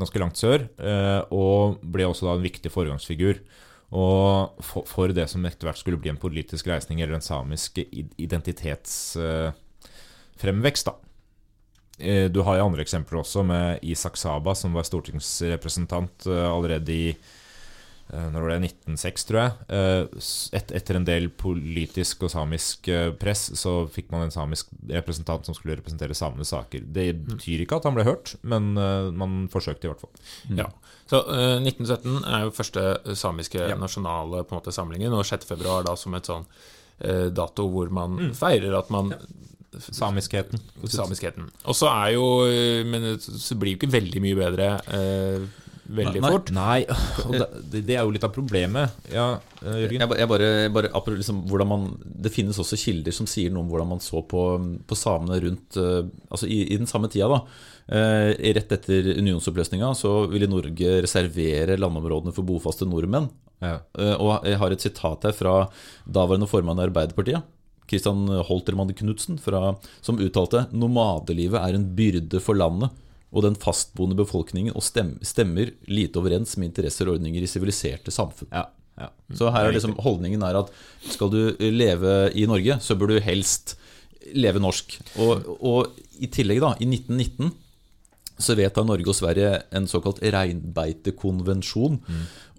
ganske langt sør. Eh, og ble også da en viktig foregangsfigur. Og for, for det som etter hvert skulle bli en politisk reisning, eller en samisk identitetsfremvekst, da. Eh, Du har jo andre eksempler også, med Isak Saba, som var stortingsrepresentant eh, allerede i eh, når var det 1906, tror jeg. Eh, Et, etter en del politisk og samisk eh, press, så fikk man en samisk representant som skulle representere samenes saker. Det betyr ikke at han ble hørt, men eh, man forsøkte i hvert fall. Ja. Så uh, 1917 er jo første samiske nasjonale på en måte, samlingen, og 6. februar da som et sånn uh, dato hvor man feirer at man Samiskheten. Samiskheten. Og så er jo eh, Men det så blir jo ikke veldig mye bedre eh, veldig Nei. fort. Nei, og det, det er jo litt av problemet. Ja, eh, Jørgen? Jeg, jeg bare, bare liksom, man, Det finnes også kilder som sier noe om hvordan man så på, på samene rundt eh, Altså i, i den samme tida, da. Eh, rett etter unionsoppløsninga så ville Norge reservere landområdene for bofaste nordmenn. Ja. Eh, og jeg har et sitat her fra daværende formann i Arbeiderpartiet. Christian Holtermann Knutsen, fra- som uttalte nomadelivet er en byrde for landet og den fastboende befolkningen og stemmer lite overens med interesser og ordninger i siviliserte samfunn. Ja, ja. Så her er liksom holdningen er at skal du leve i Norge, så bør du helst leve norsk. Og, og i tillegg, da, i 1919 så vedtar Norge og Sverige en såkalt reinbeitekonvensjon.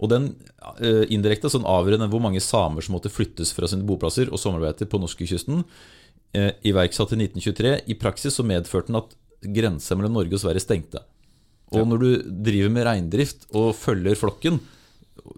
Og den eh, indirekte sånn avgjør hvor mange samer som måtte flyttes fra sine boplasser og sommerbeiter på norskekysten. Eh, iverksatt i 1923. I praksis så medførte den at grensa mellom Norge og Sverige stengte. Og når du driver med reindrift og følger flokken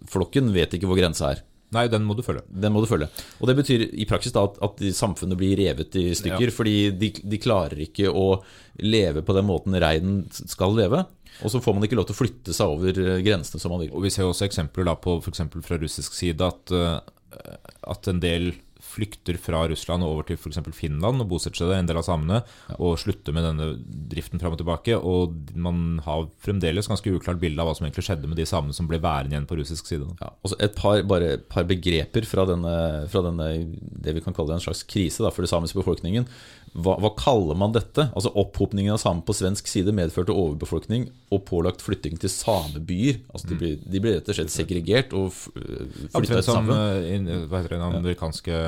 Flokken vet ikke hvor grensa er. Nei, den må du følge. Den må du følge. Og det betyr i praksis da at, at samfunnet blir revet i stykker, fordi de, de klarer ikke å leve på den måten reinen skal leve. Og så får man ikke lov til å flytte seg over eh, grensene som man vil. Og vi ser også eksempler da på f.eks. fra russisk side at, eh, at en del flykter fra Russland og over til f.eks. Finland og bosetter seg der, en del av samene, og slutter med denne driften fram og tilbake. Og man har fremdeles ganske uklart bilde av hva som egentlig skjedde med de samene som ble værende igjen på russisk side. Ja, og et par, bare par begreper fra denne, fra denne det vi kan kalle en slags krise da, for den samiske befolkningen. Hva, hva kaller man dette? Altså Opphopningen av samer på svensk side medførte overbefolkning og pålagt flytting til samebyer. Altså De ble, de ble rett og slett segregert og flytta ja, sammen. eh, hva heter det, den amerikanske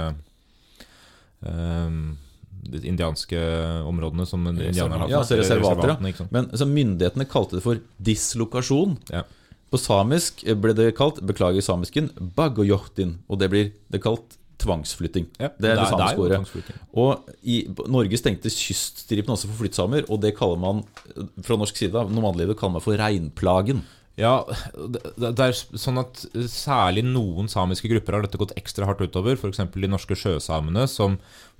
um, de indianske områdene som indianerne Ja, altså reservater, ja. reservatene. Men så myndighetene kalte det for dislokasjon. Ja. På samisk ble det kalt, beklager samisken, bagojohtin. Og det blir det kalt tvangsflytting. Ja, det er det det ordet. tvangsflytting. Og i Norge stengte kyststripen også for flyttsamer, og det kaller man fra norsk side av nomadelivet kaller man for reinplagen. Ja, det, det er sånn at særlig noen samiske grupper har dette gått ekstra hardt utover. F.eks. de norske sjøsamene, som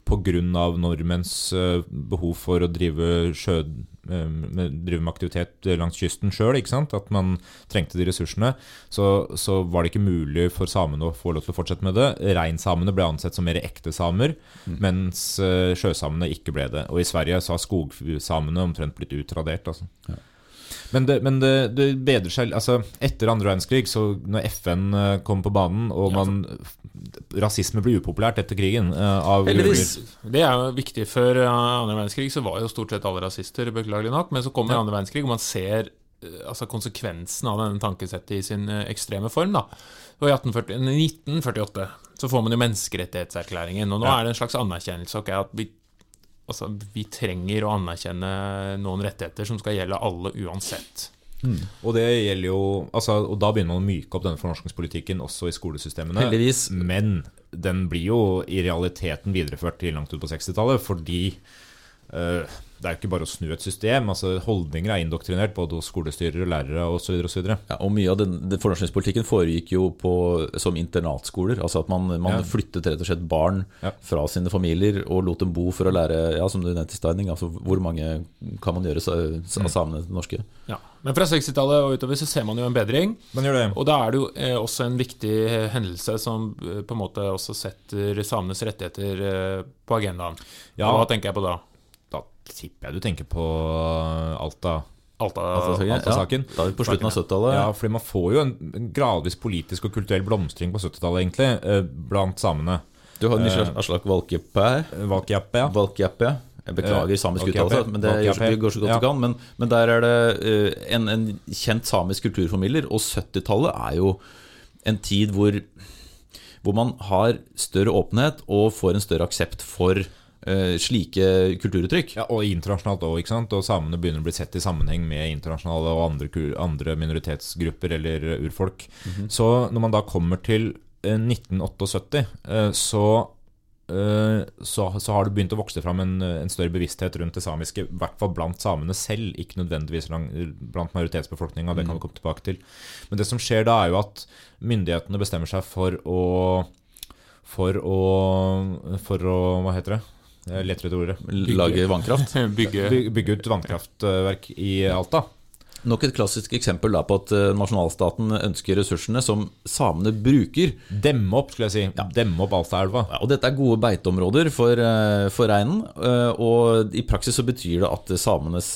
pga. nordmenns eh, behov for å drive, sjø, eh, med, drive med aktivitet langs kysten sjøl, at man trengte de ressursene, så, så var det ikke mulig for samene å få lov til å fortsette med det. Reinsamene ble ansett som mer ekte samer, mens eh, sjøsamene ikke ble det. Og i Sverige så har skogsamene omtrent blitt utradert. altså. Men, det, men det, det bedrer seg altså Etter andre verdenskrig, så når FN eh, kom på banen, og man Rasisme ble upopulært etter krigen. eh, Av Heldigvis. Det er jo viktig. Før eh, andre verdenskrig så var jo stort sett alle rasister, beklagelig nok. Men så kommer andre verdenskrig, og man ser altså konsekvensen av denne tankesettet i sin ekstreme form. da. Og i 1840, 1948 så får man jo menneskerettighetserklæringen. Og nå er det en slags anerkjennelse ok, at vi, altså, vi trenger å anerkjenne noen rettigheter som skal gjelde alle uansett. Og det gjelder jo altså, Og da begynner man å myke opp denne fornorskningspolitikken også i skolesystemene. Heldigvis. Men den blir jo i realiteten videreført til langt ut på 60-tallet, fordi eh, det er jo ikke bare å snu et system. altså Holdninger er indoktrinert både hos skolestyrere, lærere osv. osv. Ja, og mye av den, den fornorskningspolitikken foregikk jo på, som internatskoler. Altså at man, man Ja. flyttet rett og slett barn Ja. fra sine familier og lot dem bo for å lære Ja, som du nevnte steining, altså hvor mange kan man gjøre av samene norske? Ja. Men fra 60-tallet og utover så ser man jo en bedring. Man gjør det. Og da er det jo eh, også en viktig eh, hendelse som eh, på en måte også setter samenes rettigheter eh, på agendaen. Ja. Og hva tenker jeg på da? Tipper jeg du tenker på Alta. Alta, Alta-saken? Alta Alta Ja, vi på slutten av 70-tallet. Ja, fordi man får jo en gradvis politisk og kulturell blomstring på 70-tallet, egentlig, eh, blant samene. Du har Nisla Aslak Valkeappe her. Valkeappe, ja. Valkeapää. Jeg beklager Eh, samisk Valkeapää. uttalelse, men det gjør, Valkeapää. går så godt Ja. du kan. Men, men der er det eh, en, en kjent samisk kulturformidler, og 70-tallet er jo en tid hvor, hvor man har større åpenhet og får en større aksept for eh, slike kulturuttrykk. Ja, og internasjonalt òg, ikke sant. Og samene begynner å bli sett i sammenheng med internasjonale og andre, andre minoritetsgrupper eller urfolk. Så når man da kommer til eh, 1978, eh, så eh, så, så har det begynt å vokse fram en, en større bevissthet rundt det samiske, i hvert fall blant samene selv, ikke nødvendigvis lang, blant majoritetsbefolkninga. Det kan vi komme tilbake til. Men det som skjer da, er jo at myndighetene bestemmer seg for å For å, for å Hva heter det? Leter etter ordet. Lage vannkraft. Bygge Bygge ut vannkraftverk i Alta. Nok et klassisk eksempel på at eh, nasjonalstaten ønsker ressursene som samene bruker. Demme opp, skulle jeg si. Demme opp Alstaelva. Ja, og dette er gode beiteområder for, eh, for reinen. eh, Og i praksis så betyr det at samenes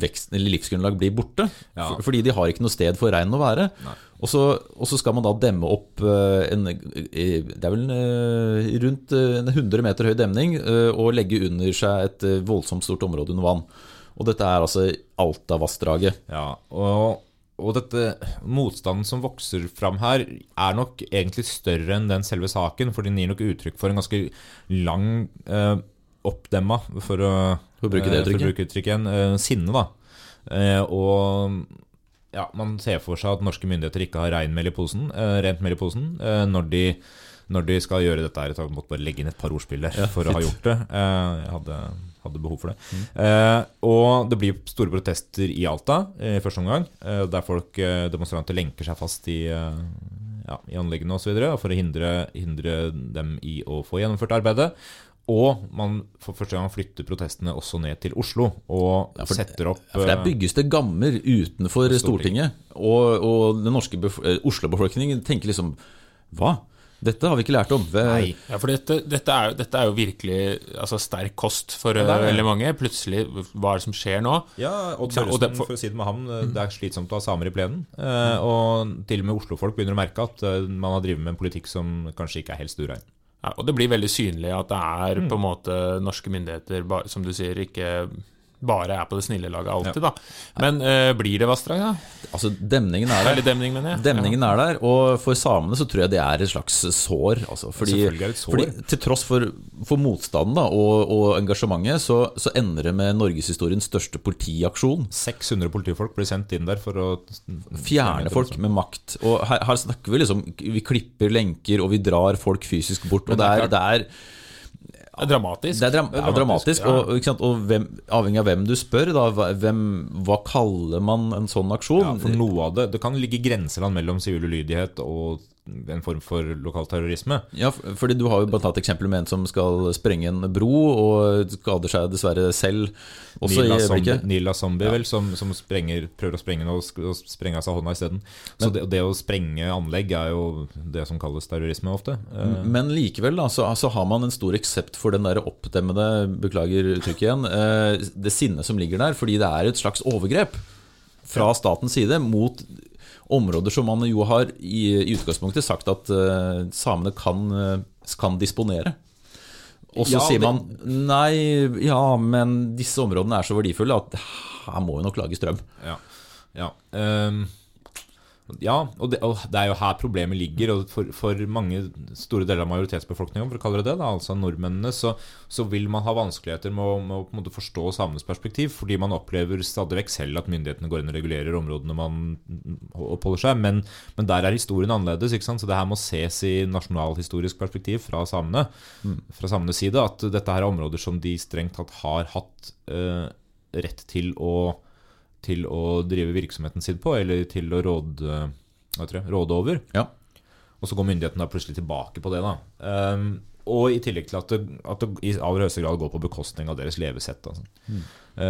vekst, eller livsgrunnlag blir borte. Ja. for- Fordi de har ikke noe sted for reinen å være. Og så, og så skal man da demme opp en Det er vel en, rundt en 100 meter høy demning og legge under seg et voldsomt stort område under vann. Og dette er altså Altavassdraget. Ja, og, og dette motstanden som vokser fram her, er nok egentlig større enn den selve saken, for den gir nok uttrykk for en ganske lang eh, oppdemma, for å, bruke det eh, uttrykket. eh, sinne, da. Eh, og ja, man ser for seg at norske myndigheter ikke har rein mel i posen, eh, rent mel i posen eh, når, de, når de skal gjøre dette her. Jeg måtte bare legge inn et par ordspill der for å ha gjort det. Eh, jeg hadde, hadde behov for det. Eh, og det blir store protester i Alta eh, første omgang, eh, der folk, eh, demonstranter lenker seg fast i, eh, ja, i anleggene osv. for å hindre, hindre dem i å få gjennomført arbeidet. Og man for første gang flytter protestene også ned til Oslo og for- setter opp Ja, for Der eh, bygges det gammer utenfor Stortinget. Og, og den norske bef- eh, Oslo-befolkningen tenker liksom Hva? Dette har vi ikke lært om. Nei. Ja, for dette, dette, er, dette er jo virkelig altså, sterk kost for ja, er veldig mange. Plutselig, hva er det som skjer nå? Ja, Odd Og Børresen, for å si det med ham, det er slitsomt å ha samer i plenen. Eh, og til og med Oslo-folk begynner å merke at eh, man har drevet med en politikk som kanskje ikke er helt stuerein. Ja, og det blir veldig synlig at det er Mm. på en måte norske myndigheter, som du sier, ikke bare er på det snille laget alltid, da. Men uh, blir det vassdrag, da? Altså, demningen er der. Demning. Demningen er der, og for samene så tror jeg det er et slags sår. Altså, fordi, et sår. fordi Til tross for, for motstanden da, og, og engasjementet, så, så ender det med norgeshistoriens største politiaksjon. 600 politifolk blir sendt inn der for å Fjerne folk med makt. Og her, her snakker vi liksom Vi klipper lenker, og vi drar folk fysisk bort. Og det er, det er Det er dramatisk. Det er, dram det er dramatisk, ja. og, og hvem, avhengig av hvem du spør, da, hvem, hva kaller man en sånn aksjon? Ja, for noe av det Det kan ligge grenseland mellom sivil ulydighet og en form for lokal terrorisme. Ja, fordi Du har jo bare tatt eksempelet med en som skal sprenge en bro, og skader seg dessverre selv. Også Nila i øyeblikket. Nila Zombie vel, som, som sprenger, prøver å sprenge noe og sprenge av seg hånda isteden. Så det, det å sprenge anlegg er jo det som kalles terrorisme ofte. Eh, Men likevel da, så, så har man en stor eksept for den der oppdemmede Beklager uttrykket igjen. Eh, det sinnet som ligger der, fordi det er et slags overgrep fra statens side mot områder som man jo har i, i utgangspunktet sagt at uh, samene kan, eh, kan disponere. Og så Ja, sier man nei, ja, men disse områdene er så verdifulle at her må vi nok lage strøm. Ja. ja. ehm, ja og, det, og det er jo her problemet ligger. Og for, for mange store deler av majoritetsbefolkninga, for å kalle det det, da, altså nordmennene, så, så vil man ha vanskeligheter med å, med å forstå samenes perspektiv, fordi man opplever stadig vekk selv at myndighetene går inn og regulerer områdene man oppholder seg. Men, men der er historien annerledes, ikke sant? så det her må ses i nasjonalhistorisk perspektiv fra samene. Fra samenes side, at dette her er områder som de strengt tatt har hatt eh, rett til å til å drive virksomheten sin på, eller til å råde, heter det, råde over. Ja. Og så går myndighetene plutselig tilbake på det. da. Um, og i tillegg til at det, at det i aller høyeste grad går på bekostning av deres levesett. Altså. Mm.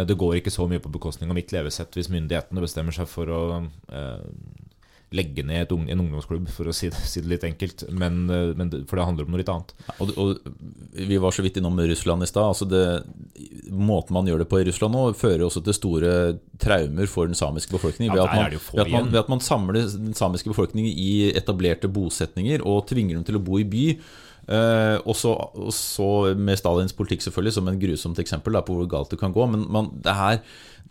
det går ikke så mye på bekostning av mitt levesett hvis myndighetene bestemmer seg for å eh, legge ned et ung, en ungdomsklubb, for å si det, si det litt enkelt. Men, eh, men for det handler om noe litt annet. Og, og vi var så vidt innom Russland i stad. Altså det- måten man gjør det på i Russland nå, fører også til store traumer for den samiske befolkningen. Ja, ved, at man, ved, at man, ved at man samler den samiske befolkningen i etablerte bosetninger og tvinger dem til å bo i by. Eh, og, så, med Stalins politikk selvfølgelig som en grusomt eksempel da, på hvor galt det kan gå. Men man, det, er,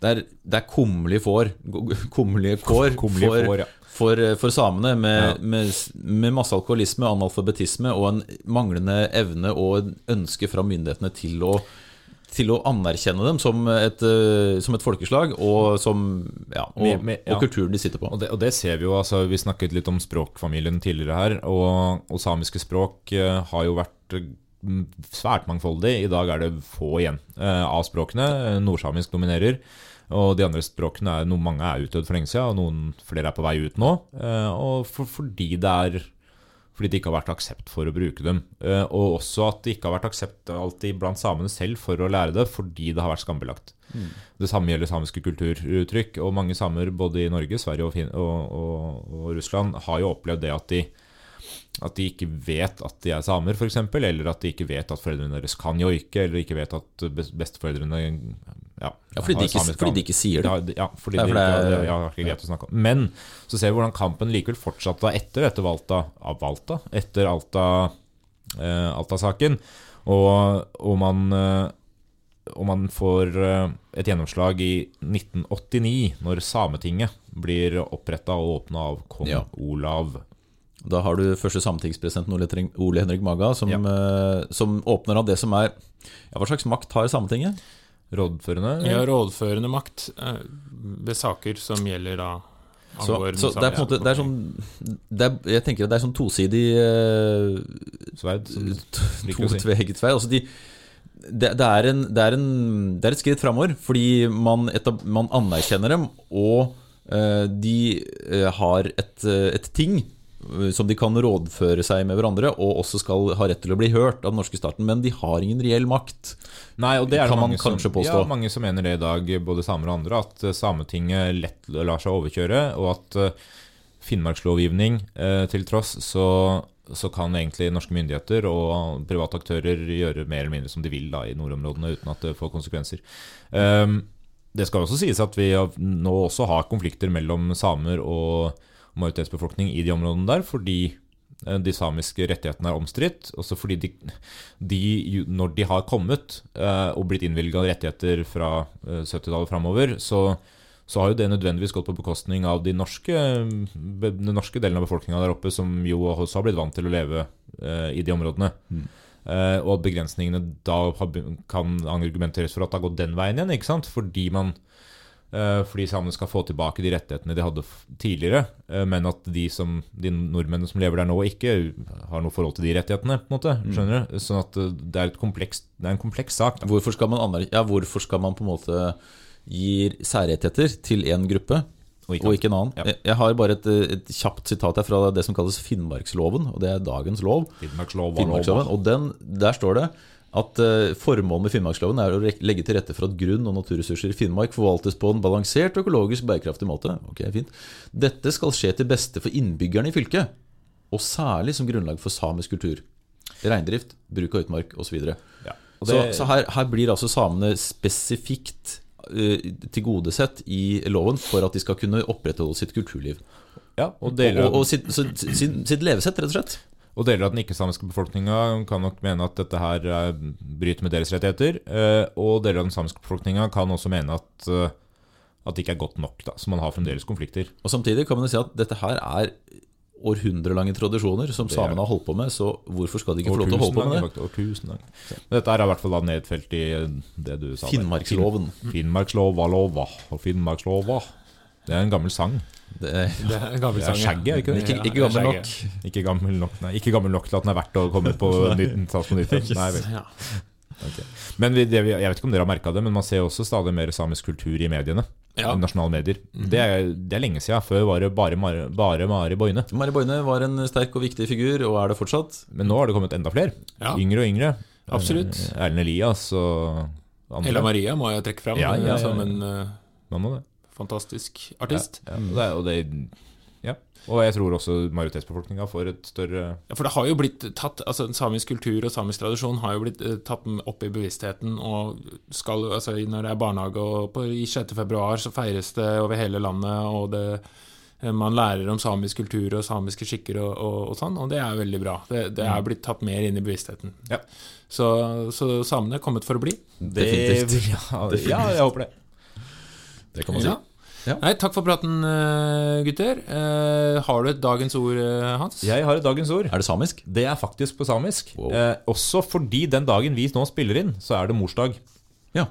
det, er, det er kummerlige får, kummerlige kår for, for, for, for samene, med, Ja. med, med masse alkoholisme, analfabetisme og en manglende evne og ønske fra myndighetene til å, til å anerkjenne dem som et, eh, som et folkeslag, og, som, ja, og, Med- med- ja. og kulturen de sitter på. Og det, og det ser vi jo, altså Vi snakket litt om språkfamilien tidligere her. Og, samiske språk eh, har jo vært eh, svært mangfoldig. I dag er det få igjen eh, av språkene. Nordsamisk dominerer. Og de andre språkene er noe mange er utdødd for lenge siden, og noen flere er på vei ut nå. Eh, og for, fordi det er fordi det ikke har vært aksept for å bruke dem. Eh, og også at det ikke har vært aksept alltid blant samene selv for å lære det, fordi det har vært skambelagt. Det samme gjelder samiske kulturuttrykk. Og mange samer både i Norge, Sverige og, og, og, og Russland har jo opplevd det at de, at de ikke vet at de er samer, f.eks., eller at de ikke vet at foreldrene deres kan joike, eller ikke vet at besteforeldrene ja, Ja, fordi de ikke- fordi de ikke sier det. Ja, Ja, fordi Ja, de det ikke, ja, det er ikke greit å snakke om. Men så ser vi hvordan kampen likevel fortsatte etter dette Valta, av Valta, etter Alta, eh, Alta-saken. Og, og, man, eh, og man får eh, et gjennomslag i 1989, når Sametinget blir oppretta og åpna av kong Ja. Olav. Da har du første sametingspresidenten Ole, Henrik Maga, som, Ja. eh, som åpner av det som er ja, Hva slags makt har Sametinget? Rådførende. Ja, rådførende makt eh, ved saker som gjelder da Så, så det er på en måte det er sånn det er, Jeg tenker at det er sånn tosidig uh, Sverd. Totveget sverd. Altså de, det, det, er en, det, er en, det er et skritt framover, fordi man, etab, man anerkjenner dem, og uh, de uh, har et, et ting som de kan rådføre seg med hverandre, og også skal ha rett til å bli hørt av den norske staten. Men de har ingen reell makt. Nei, og det er det Kan man kanskje som, påstå. Ja, mange som mener det i dag, både samer og andre, at eh, Sametinget lett lar seg overkjøre, og at eh, Finnmarkslovgivning eh, til tross, så, så kan egentlig norske myndigheter og private aktører gjøre mer eller mindre som de vil da, i nordområdene, uten at det får konsekvenser. Um, det skal også sies at vi nå også har konflikter mellom samer og majoritetsbefolkning i de områdene der, fordi eh, de samiske rettighetene er omstridt. Også fordi de, de, når de har kommet eh, og blitt innvilga rettigheter fra eh, 70-tallet framover, så, så har jo det nødvendigvis gått på bekostning av de norske, den norske delen av befolkninga der oppe, som jo også har blitt vant til å leve eh, i de områdene. Eh, og at begrensningene da kan argumenteres for at det har gått den veien igjen, ikke sant? Fordi man Eh, fordi samene skal få tilbake de rettighetene de hadde tidligere, eh, men at de, som, de nordmennene som lever der nå, ikke har noe forhold til de rettighetene. på en måte, skjønner du? Sånn at eh, det er, et komplekst, det er en kompleks sak. Hvorfor skal ja, hvorfor skal man på en måte gi særrettigheter til én gruppe? Og ikke og ikke en annen. Ja. Jeg har bare et, et kjapt sitat her fra det som kalles Finnmarksloven, og det er dagens lov. Finnmarksloven, Finnmarksloven, og den, Der står det at eh, formålet med Finnmarksloven er å legge til rette for at grunn- og naturressurser i Finnmark forvaltes på en balansert og økologisk bærekraftig måte. Ok, fint. Dette skal skje til beste for innbyggerne i fylket, og særlig som grunnlag for samisk kultur. Reindrift, bruk av utmark osv. Ja. Og Så, det- så her, her blir altså samene spesifikt uh, tilgodesett i loven for at de skal kunne opprettholde sitt kulturliv. Ja, og Og, og, og sitt, så, sitt, sitt levesett, rett og slett. Og deler av den ikke-samiske befolkninga kan nok mene at dette her eh, bryter med deres rettigheter. eh, Og deler av den samiske befolkninga kan også mene at, eh, at det ikke er godt nok. da, Så man har fremdeles konflikter. Og Samtidig kan man jo si at dette her er århundrelange tradisjoner som samene har holdt på med, så hvorfor skal de ikke få lov til å holde på med det? År tusen dager. Men dette er i hvert fall da nedfelt i det du sa. Finnmarksloven. Finnmarkslova lova og Finnmarkslova. Det er en gammel sang. Det er, Det er en gammel sang. Er ikke ikke, ikke gammel nok. Ikke gammel nok, nei, ikke gammel nok til at den er verdt å komme på nytt, på nytt. Nei, vel. Ja. Men vi, det, jeg vet ikke om dere har merka det, men man ser også stadig mer samisk kultur i mediene. Ja. I nasjonale medier. Det, er, det er lenge siden. Før var det bare, Mari- bare Mari Boine. Mari Boine var en sterk og viktig figur, og er det fortsatt. Men nå har det kommet enda flere. Ja. Yngre og yngre. Absolutt. Eh, Erlend Elias og andre. Ella Maria må jeg trekke fram Ja, ja, ja, som ja. en uh... Man må det. Fantastisk artist. Ja, og det, og det Ja. Og jeg tror også majoritetsbefolkninga får et større Ja, for det har jo blitt tatt altså Samisk kultur og samisk tradisjon har jo blitt eh, tatt opp i bevisstheten. Og skal, altså, når det er barnehage og på, i 6. februar, så feires det over hele landet. Og det, eh, man lærer om samisk kultur og samiske skikker og, og, og sånn, og det er veldig bra. Det, det er blitt tatt mer inn i bevisstheten. Ja. Så, så samene er kommet for å bli. Definitivt. Ja, ja, jeg håper det. Det kan man si. Ja. Ja. Nei, takk for praten, eh, gutter. Eh, har du et dagens ord, eh, Hans? Jeg har et dagens ord. Er det samisk? Det er faktisk på samisk. Wow. Eh, også fordi den dagen vi nå spiller inn, så er det morsdag. Ja.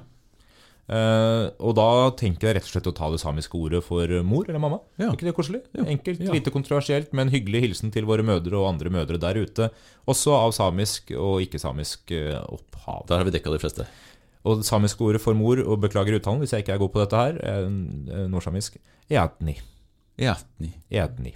Eh, og da tenker jeg rett og slett å ta det samiske ordet for mor eller mamma. Ja. Er ikke det koselig? Ja. Enkelt, Ja. lite kontroversielt, men hyggelig hilsen til våre mødre og andre mødre der ute. Også av samisk og ikke-samisk opphav. Der har vi dekka de fleste. Og det samiske ordet for mor, og beklager uttalen hvis jeg ikke er god på dette her, er eh, nordsamisk eadni. Eatni. Eadni.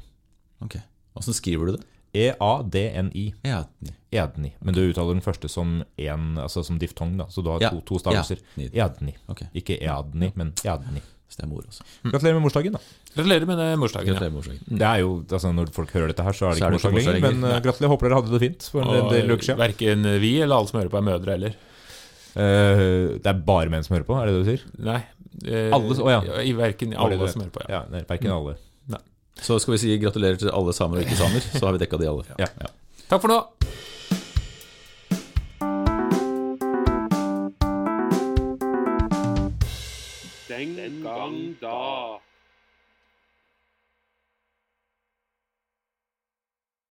Ok. Åssen skriver du det? E E-a-d-n-i. Eatni. Eadni. Men du uttaler den første som en, altså som diftong, da. Så du har Ja. to, to stavelser. Eadni. Okay. Ikke eadni, men eadni. Så det er mor også. Gratulerer med morsdagen, da. Gratulerer med det morsdagen. Ja. Gratulerer med morsdagen. Det er jo, altså Når folk hører dette her, så er det Så ikke morsdag lenger. Men uh, gratulerer. Håper dere hadde det fint for en del uker siden. Verken vi eller alle som hører på, er mødre heller. Eh, det er bare menn som hører på, er det det du sier? Nei. Uh, Alle- oh, ja. I verken alle som hører på, ja. Ja, nei, Verken alle. Så skal vi si gratulerer til alle samer og ikke-samer, så har vi dekka de alle. Ja. Takk for nå. Den gang da.